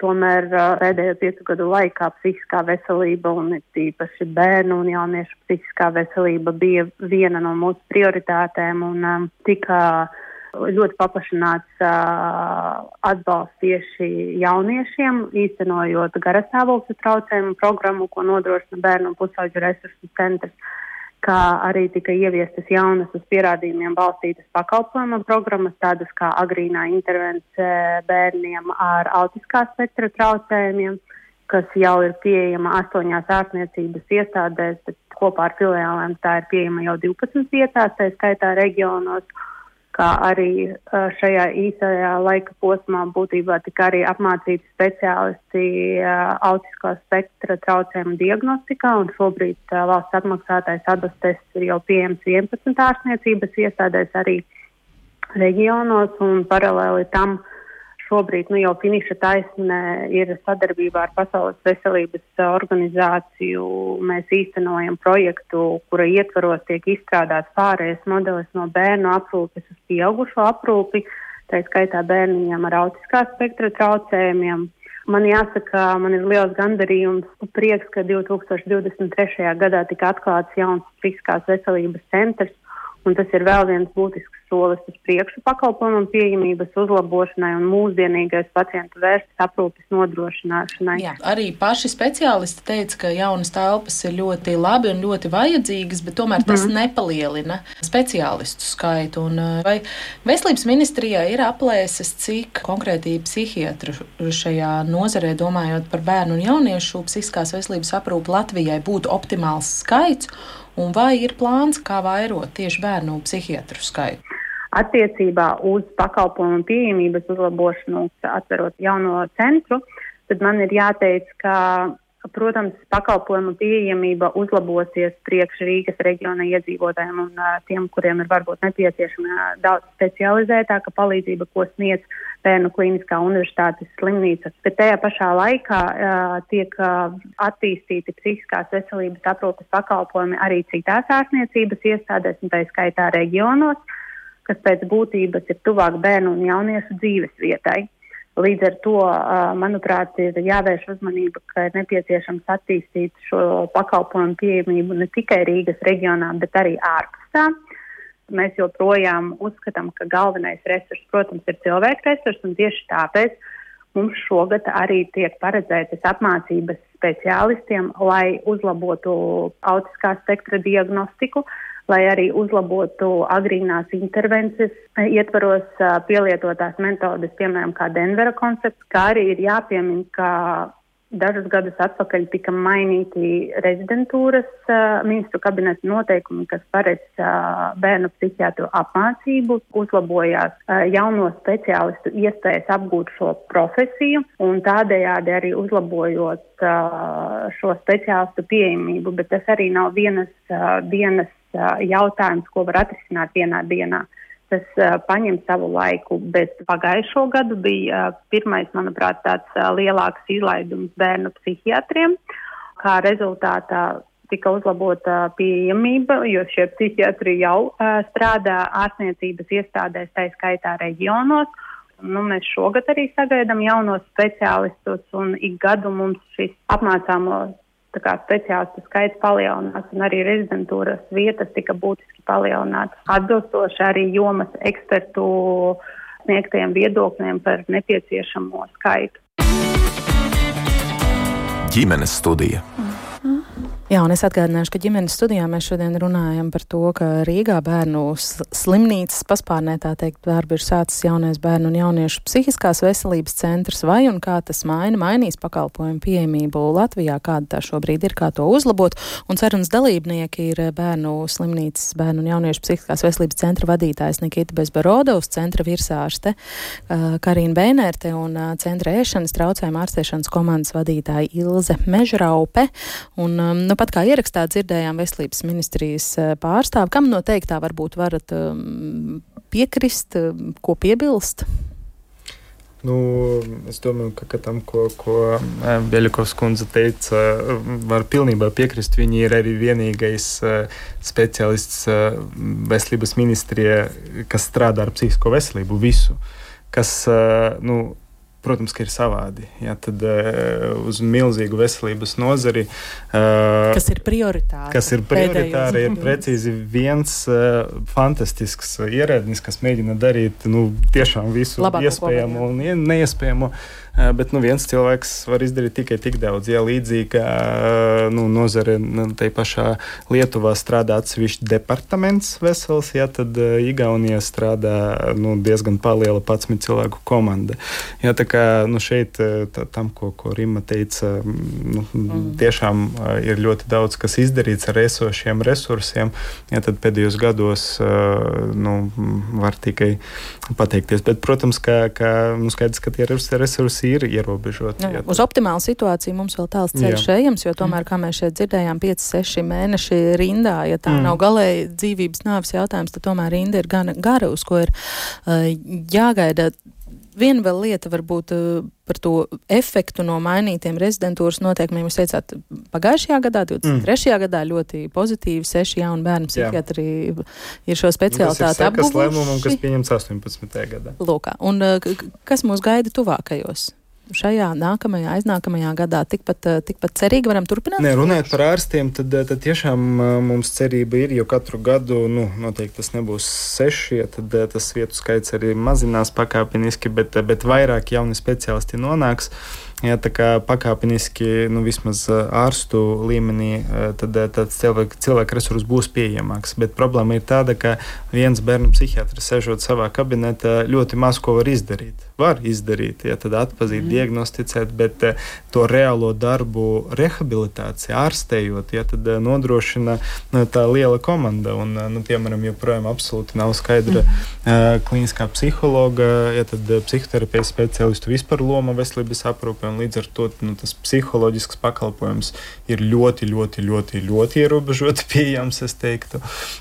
Tomēr pēdējo piecu gadu laikā psihiskā veselība un tīpaši bērnu un jauniešu psihiskā veselība bija viena no mūsu prioritātēm un um, tika uh, ļoti paplašināts uh, atbalsts tieši jauniešiem, īstenojot garastāvokļa traucējumu programmu, ko nodrošina bērnu un pusauģu resursu centrs, kā arī tika ieviestas jaunas uz pierādījumiem balstītas pakalpojuma programmas, tādas kā agrīnā intervence bērniem ar autiskā spektra traucējumiem, kas jau ir pieejama astoņās ārstniecības iestādēs, bet kopā ar filiālēm tā ir pieejama jau 12 vietās, tā skaitā reģionos kā arī šajā īsajā laika posmā būtībā tika arī apmācīti speciālisti autiskā spektra traucējumu diagnostikā, un šobrīd valsts apmaksātais atbalsts ir jau pieejams 11 ārstniecības iestādēs arī reģionos, un paralēli tam šobrīd nu, jau finiša taisnē ir sadarbībā ar Pasaules veselības organizāciju. Mēs īstenojam projektu, kura ietvaros tiek izstrādāts pārējais modelis no bērnu aprūpes uz pieaugušo aprūpi, tā skaitā bērniņiem ar autiskā spektra traucējumiem. Man jāsaka, man ir liels gandarījums un prieks, ka 2023. gadā tika atklāts jauns fiziskās veselības centrs, un tas ir vēl viens būtisks solis uz priekšu pakalpojumu pieejamības uzlabošanai un mūsdienīgais pacientu vērstas aprūpes nodrošināšanai. Jā, arī paši speciālisti teica, ka jaunas telpas ir ļoti labi un ļoti vajadzīgas, bet tomēr tas mm. nepalielina speciālistu skaitu. Un vai veselības ministrijā ir aplēses, cik konkrēti psihiatru šajā nozarē, domājot par bērnu un jauniešu psihiskās veselības aprūpu Latvijai, būtu optimāls skaits? Un vai ir plāns, kā vairot tieši bērnu psihiatru skaitu? attiecībā uz pakalpojumu pieejamības uzlabošanu, atverot jauno centru, tad man ir jāteic, ka, protams, pakalpojumu pieejamība uzlabosies priekš Rīgas reģiona iedzīvotājiem un tiem, kuriem ir varbūt nepieciešama daudz specializētāka palīdzība, ko sniedz Bērnu Kliniskā universitātes slimnīca. Bet tajā pašā laikā uh, tiek uh, attīstīti psihiskās veselības aprūpes pakalpojumi arī citās ārstniecības iestādēs, un tā skaitā reģionos kas pēc būtības ir tuvāk bērnu un jauniešu dzīves vietai. Līdz ar to, manuprāt, ir jāvērš uzmanība, ka ir nepieciešams attīstīt šo pakalpojumu pieejamību ne tikai Rīgas reģionā, bet arī ārpus tā. Mēs joprojām uzskatām, ka galvenais resurs, protams, ir cilvēku resurs, un tieši tāpēc mums šogad arī tiek paredzētas apmācības speciālistiem, lai uzlabotu autiskā spektra diagnostiku, lai arī uzlabotu agrīnās intervences, ietvaros pielietotās metodes, piemēram, kā Denvera koncepts, kā arī ir jāpiemina, ka dažus gadus atpakaļ tika mainīti rezidentūras uh, ministru kabineta noteikumi, kas paredz uh, bērnu psihiatru apmācību, uzlabojās uh, jauno speciālistu iespējas apgūt šo profesiju un tādējādi arī uzlabojot šo speciālistu pieejamību, bet tas arī nav vienas dienas jautājums, ko var atrisināt vienā dienā. Tas uh, paņem savu laiku, bet pagājušo gadu bija uh, pirmais, manuprāt, tāds uh, lielāks izlaidums bērnu psihiatriem. Kā rezultātā tika uzlabota pieejamība, jo šie psihiatri jau strādā ārstniecības iestādēs, tā skaitā reģionos. Nu, mēs šogad arī sagaidām jaunos speciālistus, un ik gadu mums šis apmācāmo speciālistu skaits palielinās un arī rezidentūras vietas tika būtiski palielinātas. Atbilstoši arī jomas ekspertu sniegtajiem viedokļiem par nepieciešamo skaitu. Ģimenes studija. Jā, un es atgādināšu, ka ģimenes studijā mēs šodien runājam par to, ka Rīgā bērnu slimnīcas paspārnē tā teikt darbu ir sācis jaunais bērnu un jauniešu psihiskās veselības centrs, vai un kā tas maina, mainīs pakalpojumu pieejamību Latvijā, kāda tā šobrīd ir, kā to uzlabot. Un sarunas dalībnieki ir bērnu slimnīcas, bērnu un jauniešu psihiskās veselības centra vadītājs Nikita Bezbarodovs, centra virsārste Karina Bēnērte un centra ēšanas traucējuma ārstēšanas komandas vadītāja Ilze Mežraupe. Un, nu, Tāpat kā ierakstā dzirdējām veselības ministrijas eh, pārstāvi, kam noteikti tā varbūt varat um, piekrist, um, ko piebilst? Nu, es domāju, ka, ka tam, ko, ko eh, Beļakovs kundze teica, var pilnībā piekrist. Viņi ir arī vienīgais speciālists veselības ministrijā, kas strādā ar psihisko veselību visu. Kas, nu, Protams, ka ir savādi. Ja, tad uh, uz milzīgu veselības nozari. Uh, kas ir prioritāri? Kas ir prioritāri, ir precīzi viens uh, fantastisks ierēdnis, kas mēģina darīt nu, tiešām visu Labāko iespējamo un neiespējamo. Uh, bet nu, viens cilvēks var izdarīt tikai tik daudz. Ja līdzīgi kā nu, nozare nu, te pašā Lietuvā strādā atsevišķi departaments vesels, ja, tad Igaunijā strādā nu, diezgan liela 11 cilvēku komanda. Ja, tā kā nu, šeit tā, tam, ko, ko Rima teica, nu, mm. tiešām ir ļoti daudz kas izdarīts ar esošiem resursiem. Ja, tad pēdējos gados nu, var tikai pateikties. Bet, protams, ka, ka nu, skaidrs, ka tie resursi ir ierobežoti. Jā, uz optimālu situāciju mums vēl tāls ceļš ejams, jo tomēr, kā mēs šeit dzirdējām, 5-6 mēneši rindā, ja tā mm. nav galēji dzīvības nāves jautājums, tad tomēr rinda ir gan gara, uz ko ir uh, jāgaida. Viena vēl lieta varbūt uh, par to efektu no mainītiem rezidentūras noteikumiem. Jūs teicāt, pagājušajā gadā, 23. Mm. gadā ļoti pozitīvi seši jauni bērnu psihiatri Jā. ir šo specialitāti apguvuši. Tas lēmumam, kas pieņems 18. gadā. Lūkā. Un uh, kas mūs gaida tuvākajos? Šajā, nākamajā, aiznākamajā gadā tikpat, tikpat cerīgi varam turpināt? Nē, runājot par ārstiem, tad, tad tiešām mums cerība ir, jo katru gadu, nu, noteikti tas nebūs seši, tad tas vietu skaits arī mazinās pakāpeniski, bet, bet vairāk jauni speciālisti nonāks. Ja, tā kā pakāpeniski, nu, vismaz ārstu līmenī, tad tāds cilvēku, cilvēku resurs būs pieejamāks. Bet problēma ir tāda, ka viens bērnu psihiatrs, sēžot savā kabinetā, ļoti maz ko var izdarīt var izdarīt, ja tad atpazīt, mm. diagnosticēt, bet uh, to reālo darbu, rehabilitāciju, ārstējot, ja tad uh, nodrošina uh, tā liela komanda. Un, nu, piemēram, joprojām absolūti nav skaidra mm. klīniskā psihologa, ja tad psihoterapijas speciālistu vispār loma veselības aprūpē, un līdz ar to nu, tas psiholoģisks pakalpojums ir ļoti, ļoti, ļoti, ļoti ierobežoti pieejams, es teiktu.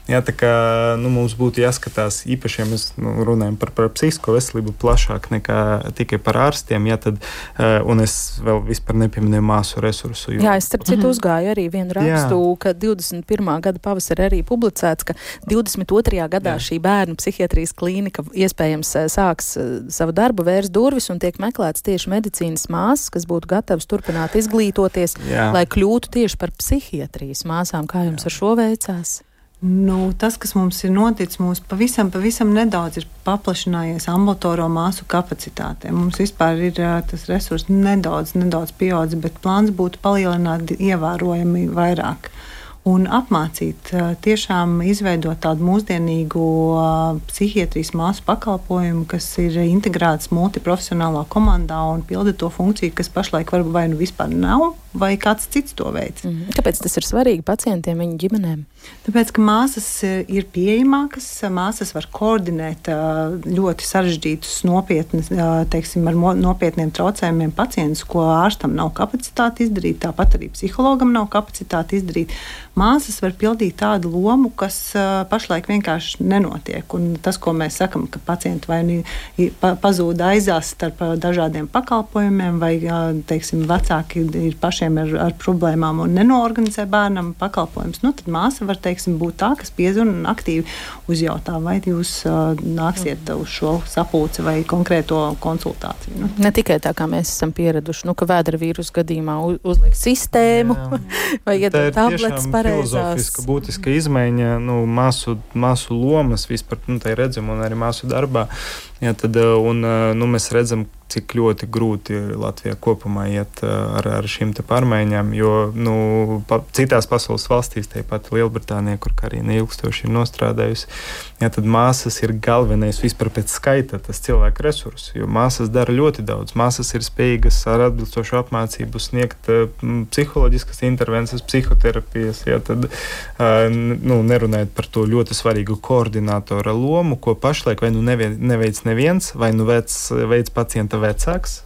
Jā, tā kā nu, mums būtu jāskatās īpaši, ja mēs nu, runājam par, par psihisko veselību plašāk nekā nekā tikai par ārstiem. Ja, tad, eh, un es vēl vispār nepieminēju māsu resursu. Jo... Jā, es starp citu mhm. uzgāju arī vienu rakstu, Jā. ka 21. gada pavasarī arī publicēts, ka 22. gadā Jā. šī bērnu psihiatrijas klīnika iespējams eh, sāks eh, savu darbu, vērs durvis un tiek meklēts tieši medicīnas māsas, kas būtu gatavas turpināt izglītoties, Jā. lai kļūtu tieši par psihiatrijas māsām. Kā jums Jā. ar šo veicās? Nu, tas, kas mums ir noticis, mums pavisam, pavisam nedaudz ir paplašinājies ambulatorisko māsu kapacitāte. Mums vispār ir tas resurs nedaudz, nedaudz pieaudzis, bet plāns būtu palielināt ievērojami vairāk. Un apmācīt, tiešām izveidot tādu mūsdienīgu psihiatrijas māsu pakalpojumu, kas ir integrēts multiprofesionālā komandā un pilda to funkciju, kas pašlaik varbūt vai nu vispār nav, vai kāds cits to veids. Mm. Kāpēc tas ir svarīgi pacientiem, viņu ģimenēm? Tāpēc, ka māsas eh, ir pieejamākas, māsas var koordinēt eh, ļoti sarežģītus, nopietnus, eh, teiksim, ar nopietniem traucējumiem pacientus, ko ārstam nav kapacitāte izdarīt, tāpat arī psihologam nav kapacitāte izdarīt. Māsas var pildīt tādu lomu, kas pašlaik vienkārši nenotiek. Un tas, ko mēs sakam, ka pacienti vai nu pazūd aizās starp dažādiem pakalpojumiem, vai teiksim, vecāki ir pašiem ar, ar problēmām un nenoorganizē bērnam pakalpojumus, nu, tad māsa var teiksim, būt tā, kas piezvan un aktīvi uzjautā, vai jūs uh, nāksiet uz šo sapulci vai konkrēto konsultāciju. Nu. Ne tikai tā, kā mēs esam pieraduši, nu, ka vēdra vīrusu gadījumā uzliek sistēmu Jā. vai iedod tabletes pareizās. Būtiska izmaiņa nu, māsu, māsu lomas vispār, nu, tai redzam un arī māsu darbā. Jā, tad, un, nu, mēs redzam, cik ļoti grūti Latvijā kopumā iet eh, ar, ar šīm pārmaiņām. Jo nu, pa, citās pasaules valstīs, tāpat Lielbritānijā, kur arī neilgstoši ir nostrādājusi, ja, tad māsas ir galvenais vispār pēc skaita tas cilvēku resurss. Jo māsas dara ļoti daudz. Māsas ir spējīgas ar atbilstošu apmācību sniegt uh, psiholoģiskas intervences, psihoterapijas. Ja, tad, uh, nu, nerunājot par to ļoti svarīgu koordinātora lomu, ko pašlaik vai nu neveic neviens, vai nu veic, veic pacienta vecāks,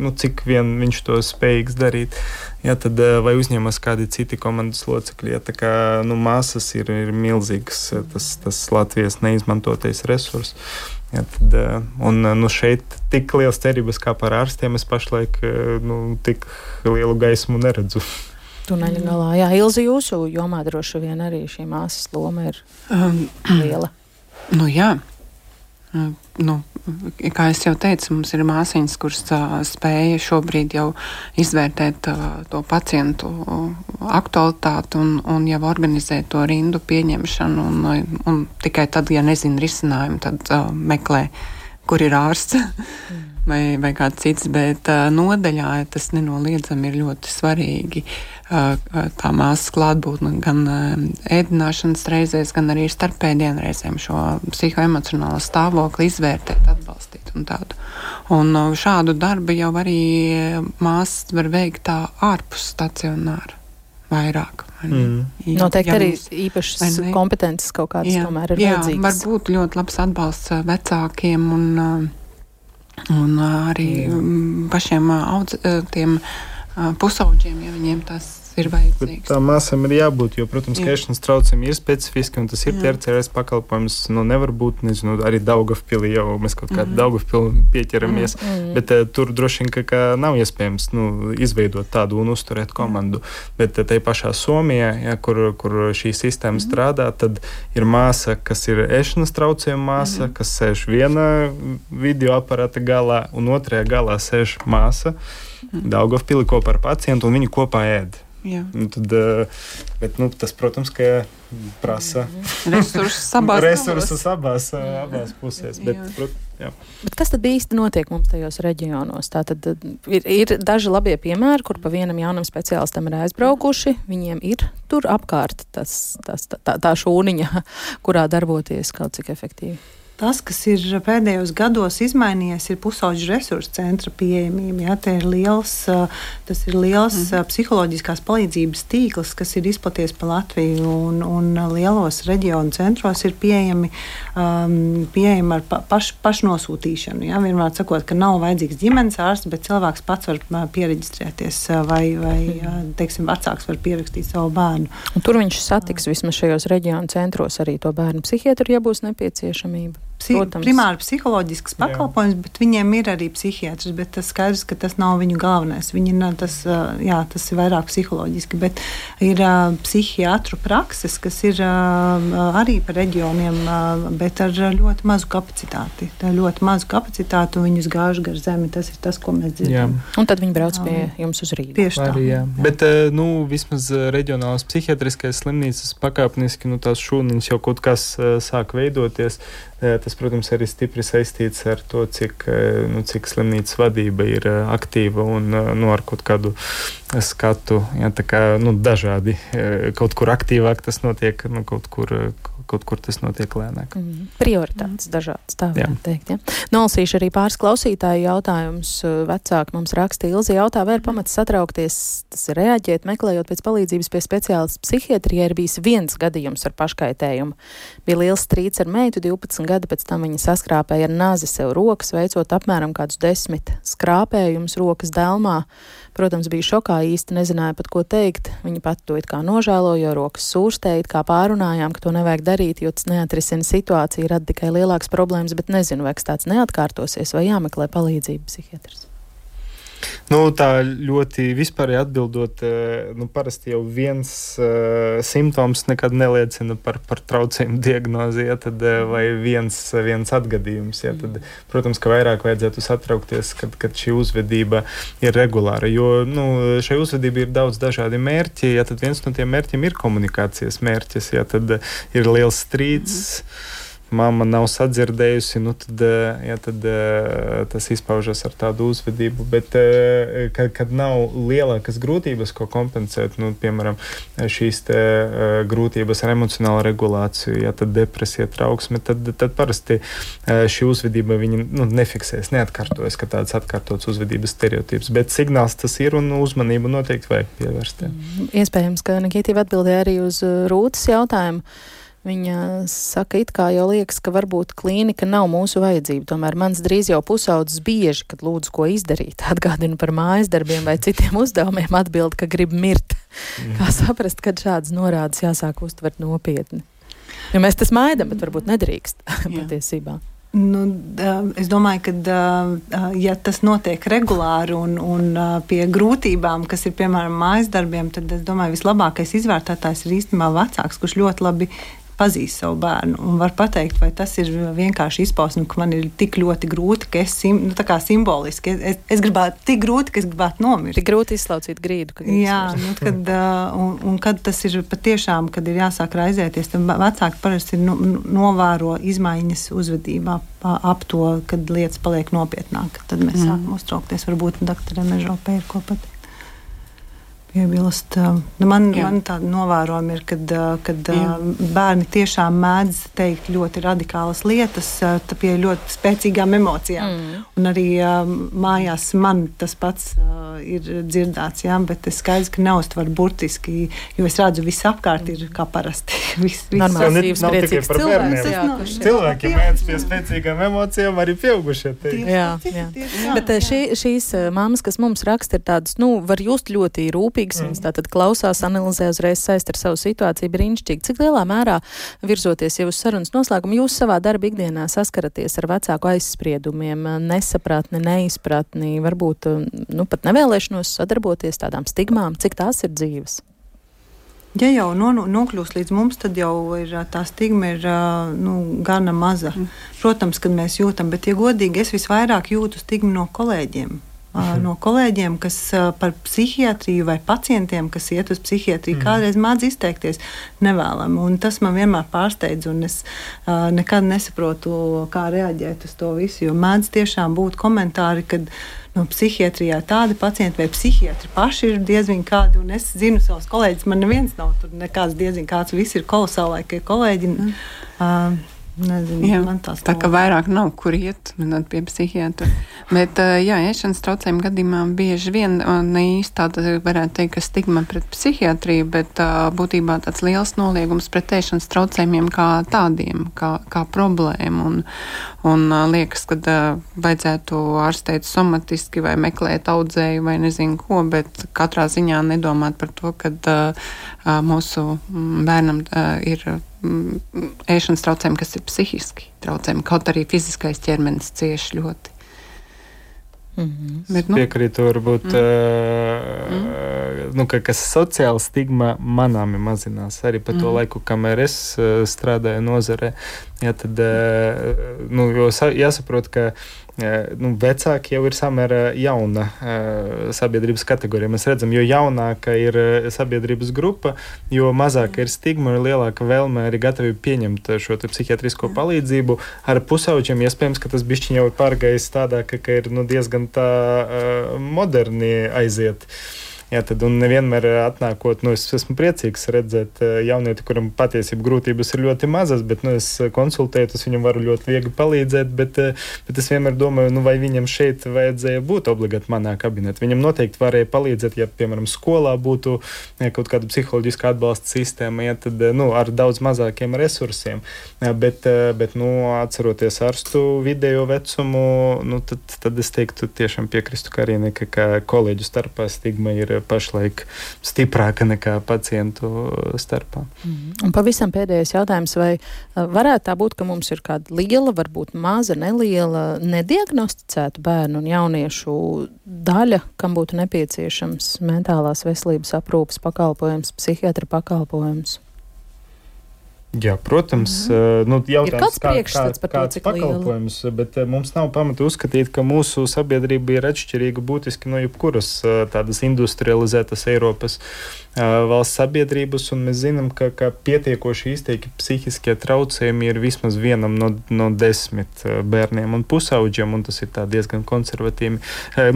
nu, cik vien viņš to spējīgs darīt. Ja, tad, vai uzņemas kādi citi komandas locekļi. Ja, kā, nu, māsas ir, ir milzīgs tas, tas Latvijas neizmantotais resurs. Ja, tad, un, nu, šeit tik liels cerības kā par ārstiem es pašlaik nu, tik lielu gaismu neredzu. Tuneļa galā, jā, Ilzi, jūsu jomā droši vien arī šī māsas loma ir um, liela. Nu, jā, Nu, kā jau teicu, mums ir māsīņas, kuras spēja šobrīd jau izvērtēt to pacientu aktualitāti un, un jau organizēt to rindu pieņemšanu. Un, un tikai tad, ja nezina risinājumu, tad meklē, kur ir ārsts. Mm. Vai, vai kāds cits, bet uh, nodaļā tas nenoliedzami ir ļoti svarīgi. Uh, tā māsas klātbūtne gan ēdināšanas reizēs, gan arī starpēdienu reizēm šo psihoemocionālo stāvokli izvērtēt, atbalstīt un tādu. Un šādu darbu jau arī māsas var veikt tā ārpus stacionāra vairāk. Mm. Jā, Noteikti arī īpašas kompetences kaut kādas jā, tomēr ir jā, vajadzīgas. Varbūt ļoti labs atbalsts vecākiem un, un arī jā. pašiem audz, tiem pusauģiem, ja viņiem tas ir vajadzīgs. Tā māsām ir jābūt, jo, protams, ka ēšanas traucējumi ir specifiski, un tas ir TRCRS pakalpojums. Nu, nevar būt, nezinu, arī Daugavpilī jau mēs kaut kādā mm. Daugavpilī pieķeramies, mm. bet uh, tur droši vien, ka, ka nav iespējams nu, izveidot tādu un uzturēt komandu. Mm. Bet uh, te pašā Somijā, ja, kur, kur šī sistēma mm. strādā, tad ir māsa, kas ir ēšanas traucējuma māsa, mm. kas sēž viena video aparāta galā, un otrajā galā sēž māsa. Mm. Daugavpilī kopā ar pacientu, un viņi kopā ēd. Nu, tad, eh, bet, nu, tas, protams, ka prasa resursus abās, resursus abās, eh, abās pusēs. Bet, prot, bet kas tad īsti notiek mums tajos reģionos? Tā tad eh, ir, ir daži labie piemēri, kur pa vienam jaunam speciālistam ir aizbraukuši. Viņiem ir tur apkārt tas, tas, tā, tā šūniņa, kurā darboties kaut cik efektīvi. Tas, kas ir pēdējos gados izmainījies, ir pusauģu resursu centra pieejamība. Ja, ir liels, tas ir liels mm. psiholoģiskās palīdzības tīkls, kas ir izplatīts pa Latviju, un, un lielos reģionu centros ir pieejami, um, pieejami ar pa, paš, pašnosūtīšanu. Ja, vienmēr sakot, ka nav vajadzīgs ģimenes ārsts, bet cilvēks pats var pieregistrēties vai, vai mm. teiksim, vecāks var pierakstīt savu bērnu. Un tur viņš satiks vismaz šajos reģionu centros arī to bērnu psihiatru, ja būs nepieciešamība psi Protams. primāri psiholoģisks pakalpojums, jā. bet viņiem ir arī psihiatrs. Bet tas skaidrs, ka tas nav viņu galvenais. Viņi, tas, jā, tas ir vairāk psiholoģiski. Bet ir uh, psihiatru prakses, kas ir uh, arī par reģioniem, uh, bet ar ļoti mazu kapacitāti. Tā ļoti maza kapacitāte, un viņus gāž gar zemi. Tas ir tas, ko mēs dzirdam. Jā. Un tad viņi brauc pie jums uz Rīgas. Tieši tā. Arī, jā. Jā. Bet nu, vismaz reģionālās psihiatriskais slimnīcas pakāpeniski nu, tās šūniņas jau kaut kas sāk veidoties. Tas, protams, arī stipri saistīts ar to, cik, nu, cik slimnīcas vadība ir aktīva un nu, ar kaut kādu skatu. Ja, kā, nu, dažādi kaut kur aktīvāk tas notiek, nu, kaut kur kaut kur tas notiek lēnāk. Mm. Prioritātes mm. dažādas, tā varētu teikt. Ja? Nolasīšu arī pāris klausītāju jautājumus. Vecāki mums raksta Ilzi jautā, vai ir pamats satraukties, tas ir reaģēt, meklējot pēc palīdzības pie speciālistu psihiatrijā, ir bijis viens gadījums ar paškaitējumu. Bija liels strīds ar meitu, 12 gadi pēc tam viņa saskrāpēja ar nazi sev rokas, veicot apmēram kādus desmit skrāpējumus rokas delmā. Protams, bija šokā, īsti nezināja pat ko teikt. Viņa pat to it kā nožēloja, rokas sūrstēja, kā pārunājām, ka to nevajag darīt, jo tas neatrisina situāciju, rada tikai lielākas problēmas, bet nezinu, vai kas tāds neatkārtosies vai jāmeklē palīdzību psihiatrs. Nu, tā ļoti vispārīgi atbildot, eh, nu, parasti jau viens uh, simptoms nekad neliecina par, par traucējumu diagnozi, ja, tad, uh, vai viens, viens atgadījums. Ja, tad, protams, ka vairāk vajadzētu satraukties, kad, kad šī uzvedība ir regulāra. Jo nu, šai uzvedībai ir daudz dažādi mērķi. Ja, tad viens no tiem mērķiem ir komunikācijas mērķis, ja tad ir liels strīds. Mm -hmm mamma nav sadzirdējusi, nu tad, eh, ja, tad eh, tas izpaužas ar tādu uzvedību. Bet, eh, kad, kad nav lielākas grūtības, ko kompensēt, nu, piemēram, šīs te, grūtības ar emocionālu regulāciju, ja tad depresija, trauksme, tad, tad parasti šī uzvedība nu, nefiksēs, neatkārtojas, ka tāds atkārtots uzvedības stereotips. Bet signāls tas ir un uzmanību noteikti vajag pievērst. Iespējams, ka Nikītīva atbildēja arī uz Rūtas jautājumu. Viņa saka, it kā jau liekas, ka varbūt klīnika nav mūsu vajadzība. Tomēr mans drīz jau pusaudzis bieži, kad lūdzu ko izdarīt, atgādina par mājas darbiem vai citiem uzdevumiem, atbild, ka grib mirt. Mm. Kā saprast, kad šādas norādes jāsāk uztvert nopietni? Jo mēs tas maidam, bet varbūt nedrīkst patiesībā. Nu, es domāju, ka ja tas notiek regulāri un, un pie grūtībām, kas ir piemēram mājas darbiem, tad es domāju, ka vislabākais izvērtētājs ir īstenībā vecāks, kurš ļoti labi pazīst savu bērnu un var pateikt, vai tas ir vienkārši izpausme, ka man ir tik ļoti grūti, ka es sim, nu, simboliski es, es, es gribētu tik grūti, ka es gribētu nomirt. Tik grūti izslaucīt grīdu. Jā, nu, kad, un, un kad tas ir patiešām, kad ir jāsāk raizēties, tad vecāki parasti nu, novēro izmaiņas uzvedībā ap to, kad lietas paliek nopietnāk. Tad mēs mm. sākam uztraukties. Varbūt doktoram Mežopē ir ko pateikt piebilst. Nu, man, Jā. man tāda novērojuma ir, kad, kad Jā. bērni tiešām mēdz teikt ļoti radikālas lietas, pie ļoti spēcīgām emocijām. Mm. Un arī mājās man tas pats ir dzirdēts, jā, bet es skaidrs, ka neuztver burtiski, jo es redzu, viss apkārt ir kā parasti. viss, viss. Normāls, nav tikai par bērniem. Jā, Cilvēki mēdz pie spēcīgām emocijām, arī pieaugušie. Jā, jā. jā. Bet šī, šīs mammas, kas mums raksta, ir tādas, nu, var just ļoti rūpīgi rūpīgas, mm. viņas tātad klausās, analizē uzreiz saist ar savu situāciju brīnišķīgi. Cik lielā mērā virzoties jau uz sarunas noslēgumu, jūs savā darba ikdienā saskaraties ar vecāku aizspriedumiem, nesapratni, neizpratni, varbūt nu, pat nevēlēšanos sadarboties tādām stigmām, cik tās ir dzīves? Ja jau no, nokļūst līdz mums, tad jau ir, tā stigma ir nu, gana maza. Mm. Protams, kad mēs jūtam, bet, ja godīgi, es visvairāk jūtu stigmu no kolēģiem. Mhm. No kolēģiem, kas par psihiatriju vai pacientiem, kas iet uz psihiatriju, mm. kādreiz mācās izteikties nevēlami. Un tas man vienmēr pārsteidz, un es nekad nesaprotu, kā reaģēt uz to visu. Jo mēdz tiešām būt komentāri, kad nu, psihiatrijā tādi pacienti vai psihiatri paši ir diezgan kādi. Un es zinu savus kolēģus, man neviens nav tur nekāds diezgan kāds. Visi ir kolosālākie kolēģi. Mm. Uh, Nezinu, jā, tā kā vairāk nav, kur iet pie psihiatra. Bet, jā, ēšanas traucējumu gadījumā bieži vien ne īsti tāda varētu teikt, ka stigma pret psihiatriju, bet būtībā tāds liels noliegums pret ēšanas traucējumiem kā tādiem, kā, kā problēmu. Un, un liekas, ka vajadzētu ārstēt somatiski vai meklēt audzēju vai nezinu ko, bet katrā ziņā nedomāt par to, ka mūsu bērnam ir Mm, ēšanas traucējumi, kas ir psihiski traucējumi, kaut arī fiziskais ķermenis cieš ļoti. Mm -hmm. Bet, nu, Piekrītu, varbūt, mm. uh. Nu, ka, kas sociāla stigma manām mazinās arī pa mm. to laiku, kamēr es uh, strādāju nozarē. Jā, tad, uh, nu, jāsaprot, ka nu, vecāki jau ir samērā jauna sabiedrības kategorija. Mēs redzam, jo jaunāka ir sabiedrības grupa, jo mazāka ir stigma un lielāka vēlme arī gatavi pieņemt šo psihiatrisko palīdzību. Ar pusauģiem iespējams, ka tas bišķiņ jau ir pārgājis tādā, ka, ka ir nu, diezgan tā moderni aiziet. Uh, Jā, tad nevienmēr eh, atnākot, nu, es esmu priecīgs redzēt eh, jaunieti, kuram patiesībā grūtības ir ļoti mazas, bet nu, es eh, konsultēju, es viņam varu ļoti viegli palīdzēt, bet, bet es vienmēr domāju, nu, vai viņam šeit vajadzēja būt obligāti manā kabinetā. Viņam noteikti varēja palīdzēt, ja, piemēram, skolā būtu ja, kaut kāda psiholoģiska atbalsta sistēma, ja, tad nu, ar daudz mazākiem resursiem. Ja, bet, bet nu, atceroties ārstu vidējo vecumu, nu, tad, tad es teiktu, tiešām piekrīstu Karīnai, ka, ka kolēģu starpā stigma ir pašlaik stiprāka nekā pacientu starpā. Mm. Un pavisam pēdējais jautājums, vai varētu tā būt, ka mums ir kāda liela, varbūt maza, neliela, nediagnosticēta bērnu un jauniešu daļa, kam būtu nepieciešams mentālās veselības aprūpas pakalpojums, psihiatra pakalpojums? Jā, protams, mm -hmm. nu, jautājums, kā, kā, kā, kāds pakalpojums, liela. bet mums nav pamata uzskatīt, ka mūsu sabiedrība ir atšķirīga būtiski no jebkuras tādas industrializētas Eiropas valsts sabiedrības, un mēs zinām, ka, ka pietiekoši izteikti psihiskie traucējumi ir vismaz vienam no, no desmit bērniem un pusauģiem, un tas ir diezgan konservatīvi,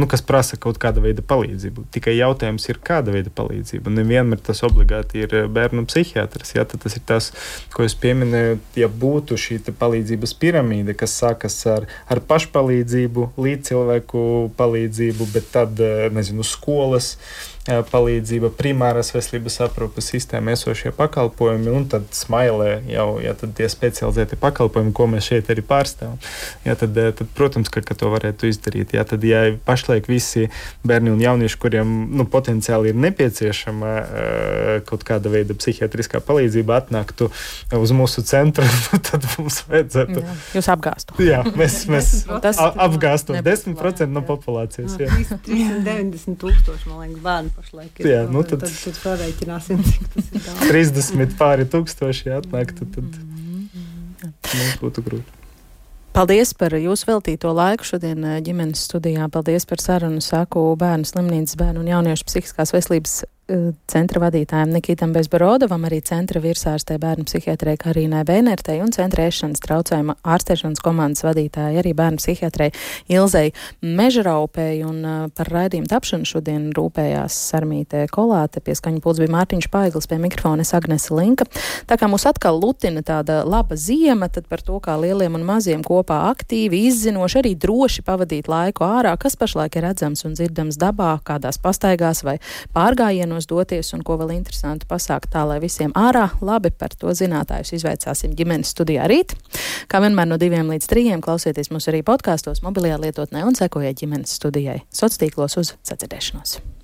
nu, kas prasa kaut kāda veida palīdzību. Tikai jautājums ir, kāda veida palīdzība. Nevienmēr tas obligāti ir bērnu psihiatrs. Ja, tas ir tas, ko es pieminēju, ja būtu šī palīdzības piramīda, kas sākas ar, ar pašpalīdzību, līdz cilvēku palīdzību, bet tad, nezinu, skolas palīdzība, primāras veselības aprūpas sistēma esošie pakalpojumi, un tad smailē jau ja, tad tie specializēti pakalpojumi, ko mēs šeit arī pārstāvam. Ja, tad, tad, protams, ka, ka to varētu izdarīt. Ja, tad, ja pašlaik visi bērni un jaunieši, kuriem nu, potenciāli ir nepieciešama uh, kaut kāda veida psihiatriskā palīdzība, atnāktu uz mūsu centru, tad mums vajadzētu. Jā, jūs apgāstu. Jā, mēs, mēs apgāstam 10% no populācijas. Jā. 390 tūkstoši, man liekas, bērnu pašlaik ir. Jā, nu tad, tad, tad parēķināsim, cik tas ir daudz. 30 pāri tūkstoši atnāk, tad, tad mm. mums būtu grūti. Paldies par jūsu veltīto laiku šodien eh, ģimenes studijā. Paldies par sarunu. Saku bērnu slimnīcas, bērnu un jauniešu psihiskās veselības centra vadītājiem Nikitam Bezborodovam, arī centra virsārstē bērnu psihiatrē Karīnai Bēnertei un centra ēšanas traucējuma ārstēšanas komandas vadītāja arī bērnu psihiatrē Ilzei Mežraupei un uh, par raidījumu tapšanu šodien rūpējās Sarmītē Kolāte, pie skaņa pults bija Mārtiņš Paiglis, pie mikrofona es Agnese Linka. Tā kā mūs atkal lutina tāda laba ziema, tad par to, kā lieliem un maziem kopā aktīvi, izzinoši, arī droši pavadīt laiku ārā, kas pašlaik ir redzams un dzirdams dabā, kādās pastaigās vai pārgājienos reģionos doties un ko vēl interesantu pasākt tā, lai visiem ārā labi par to zinātājus izveicāsim ģimenes studijā rīt. Kā vienmēr no diviem līdz trījiem klausieties mūs arī podkāstos, mobilajā lietotnē un sekojiet ģimenes studijai sociālos tīklos uz sacirdēšanos.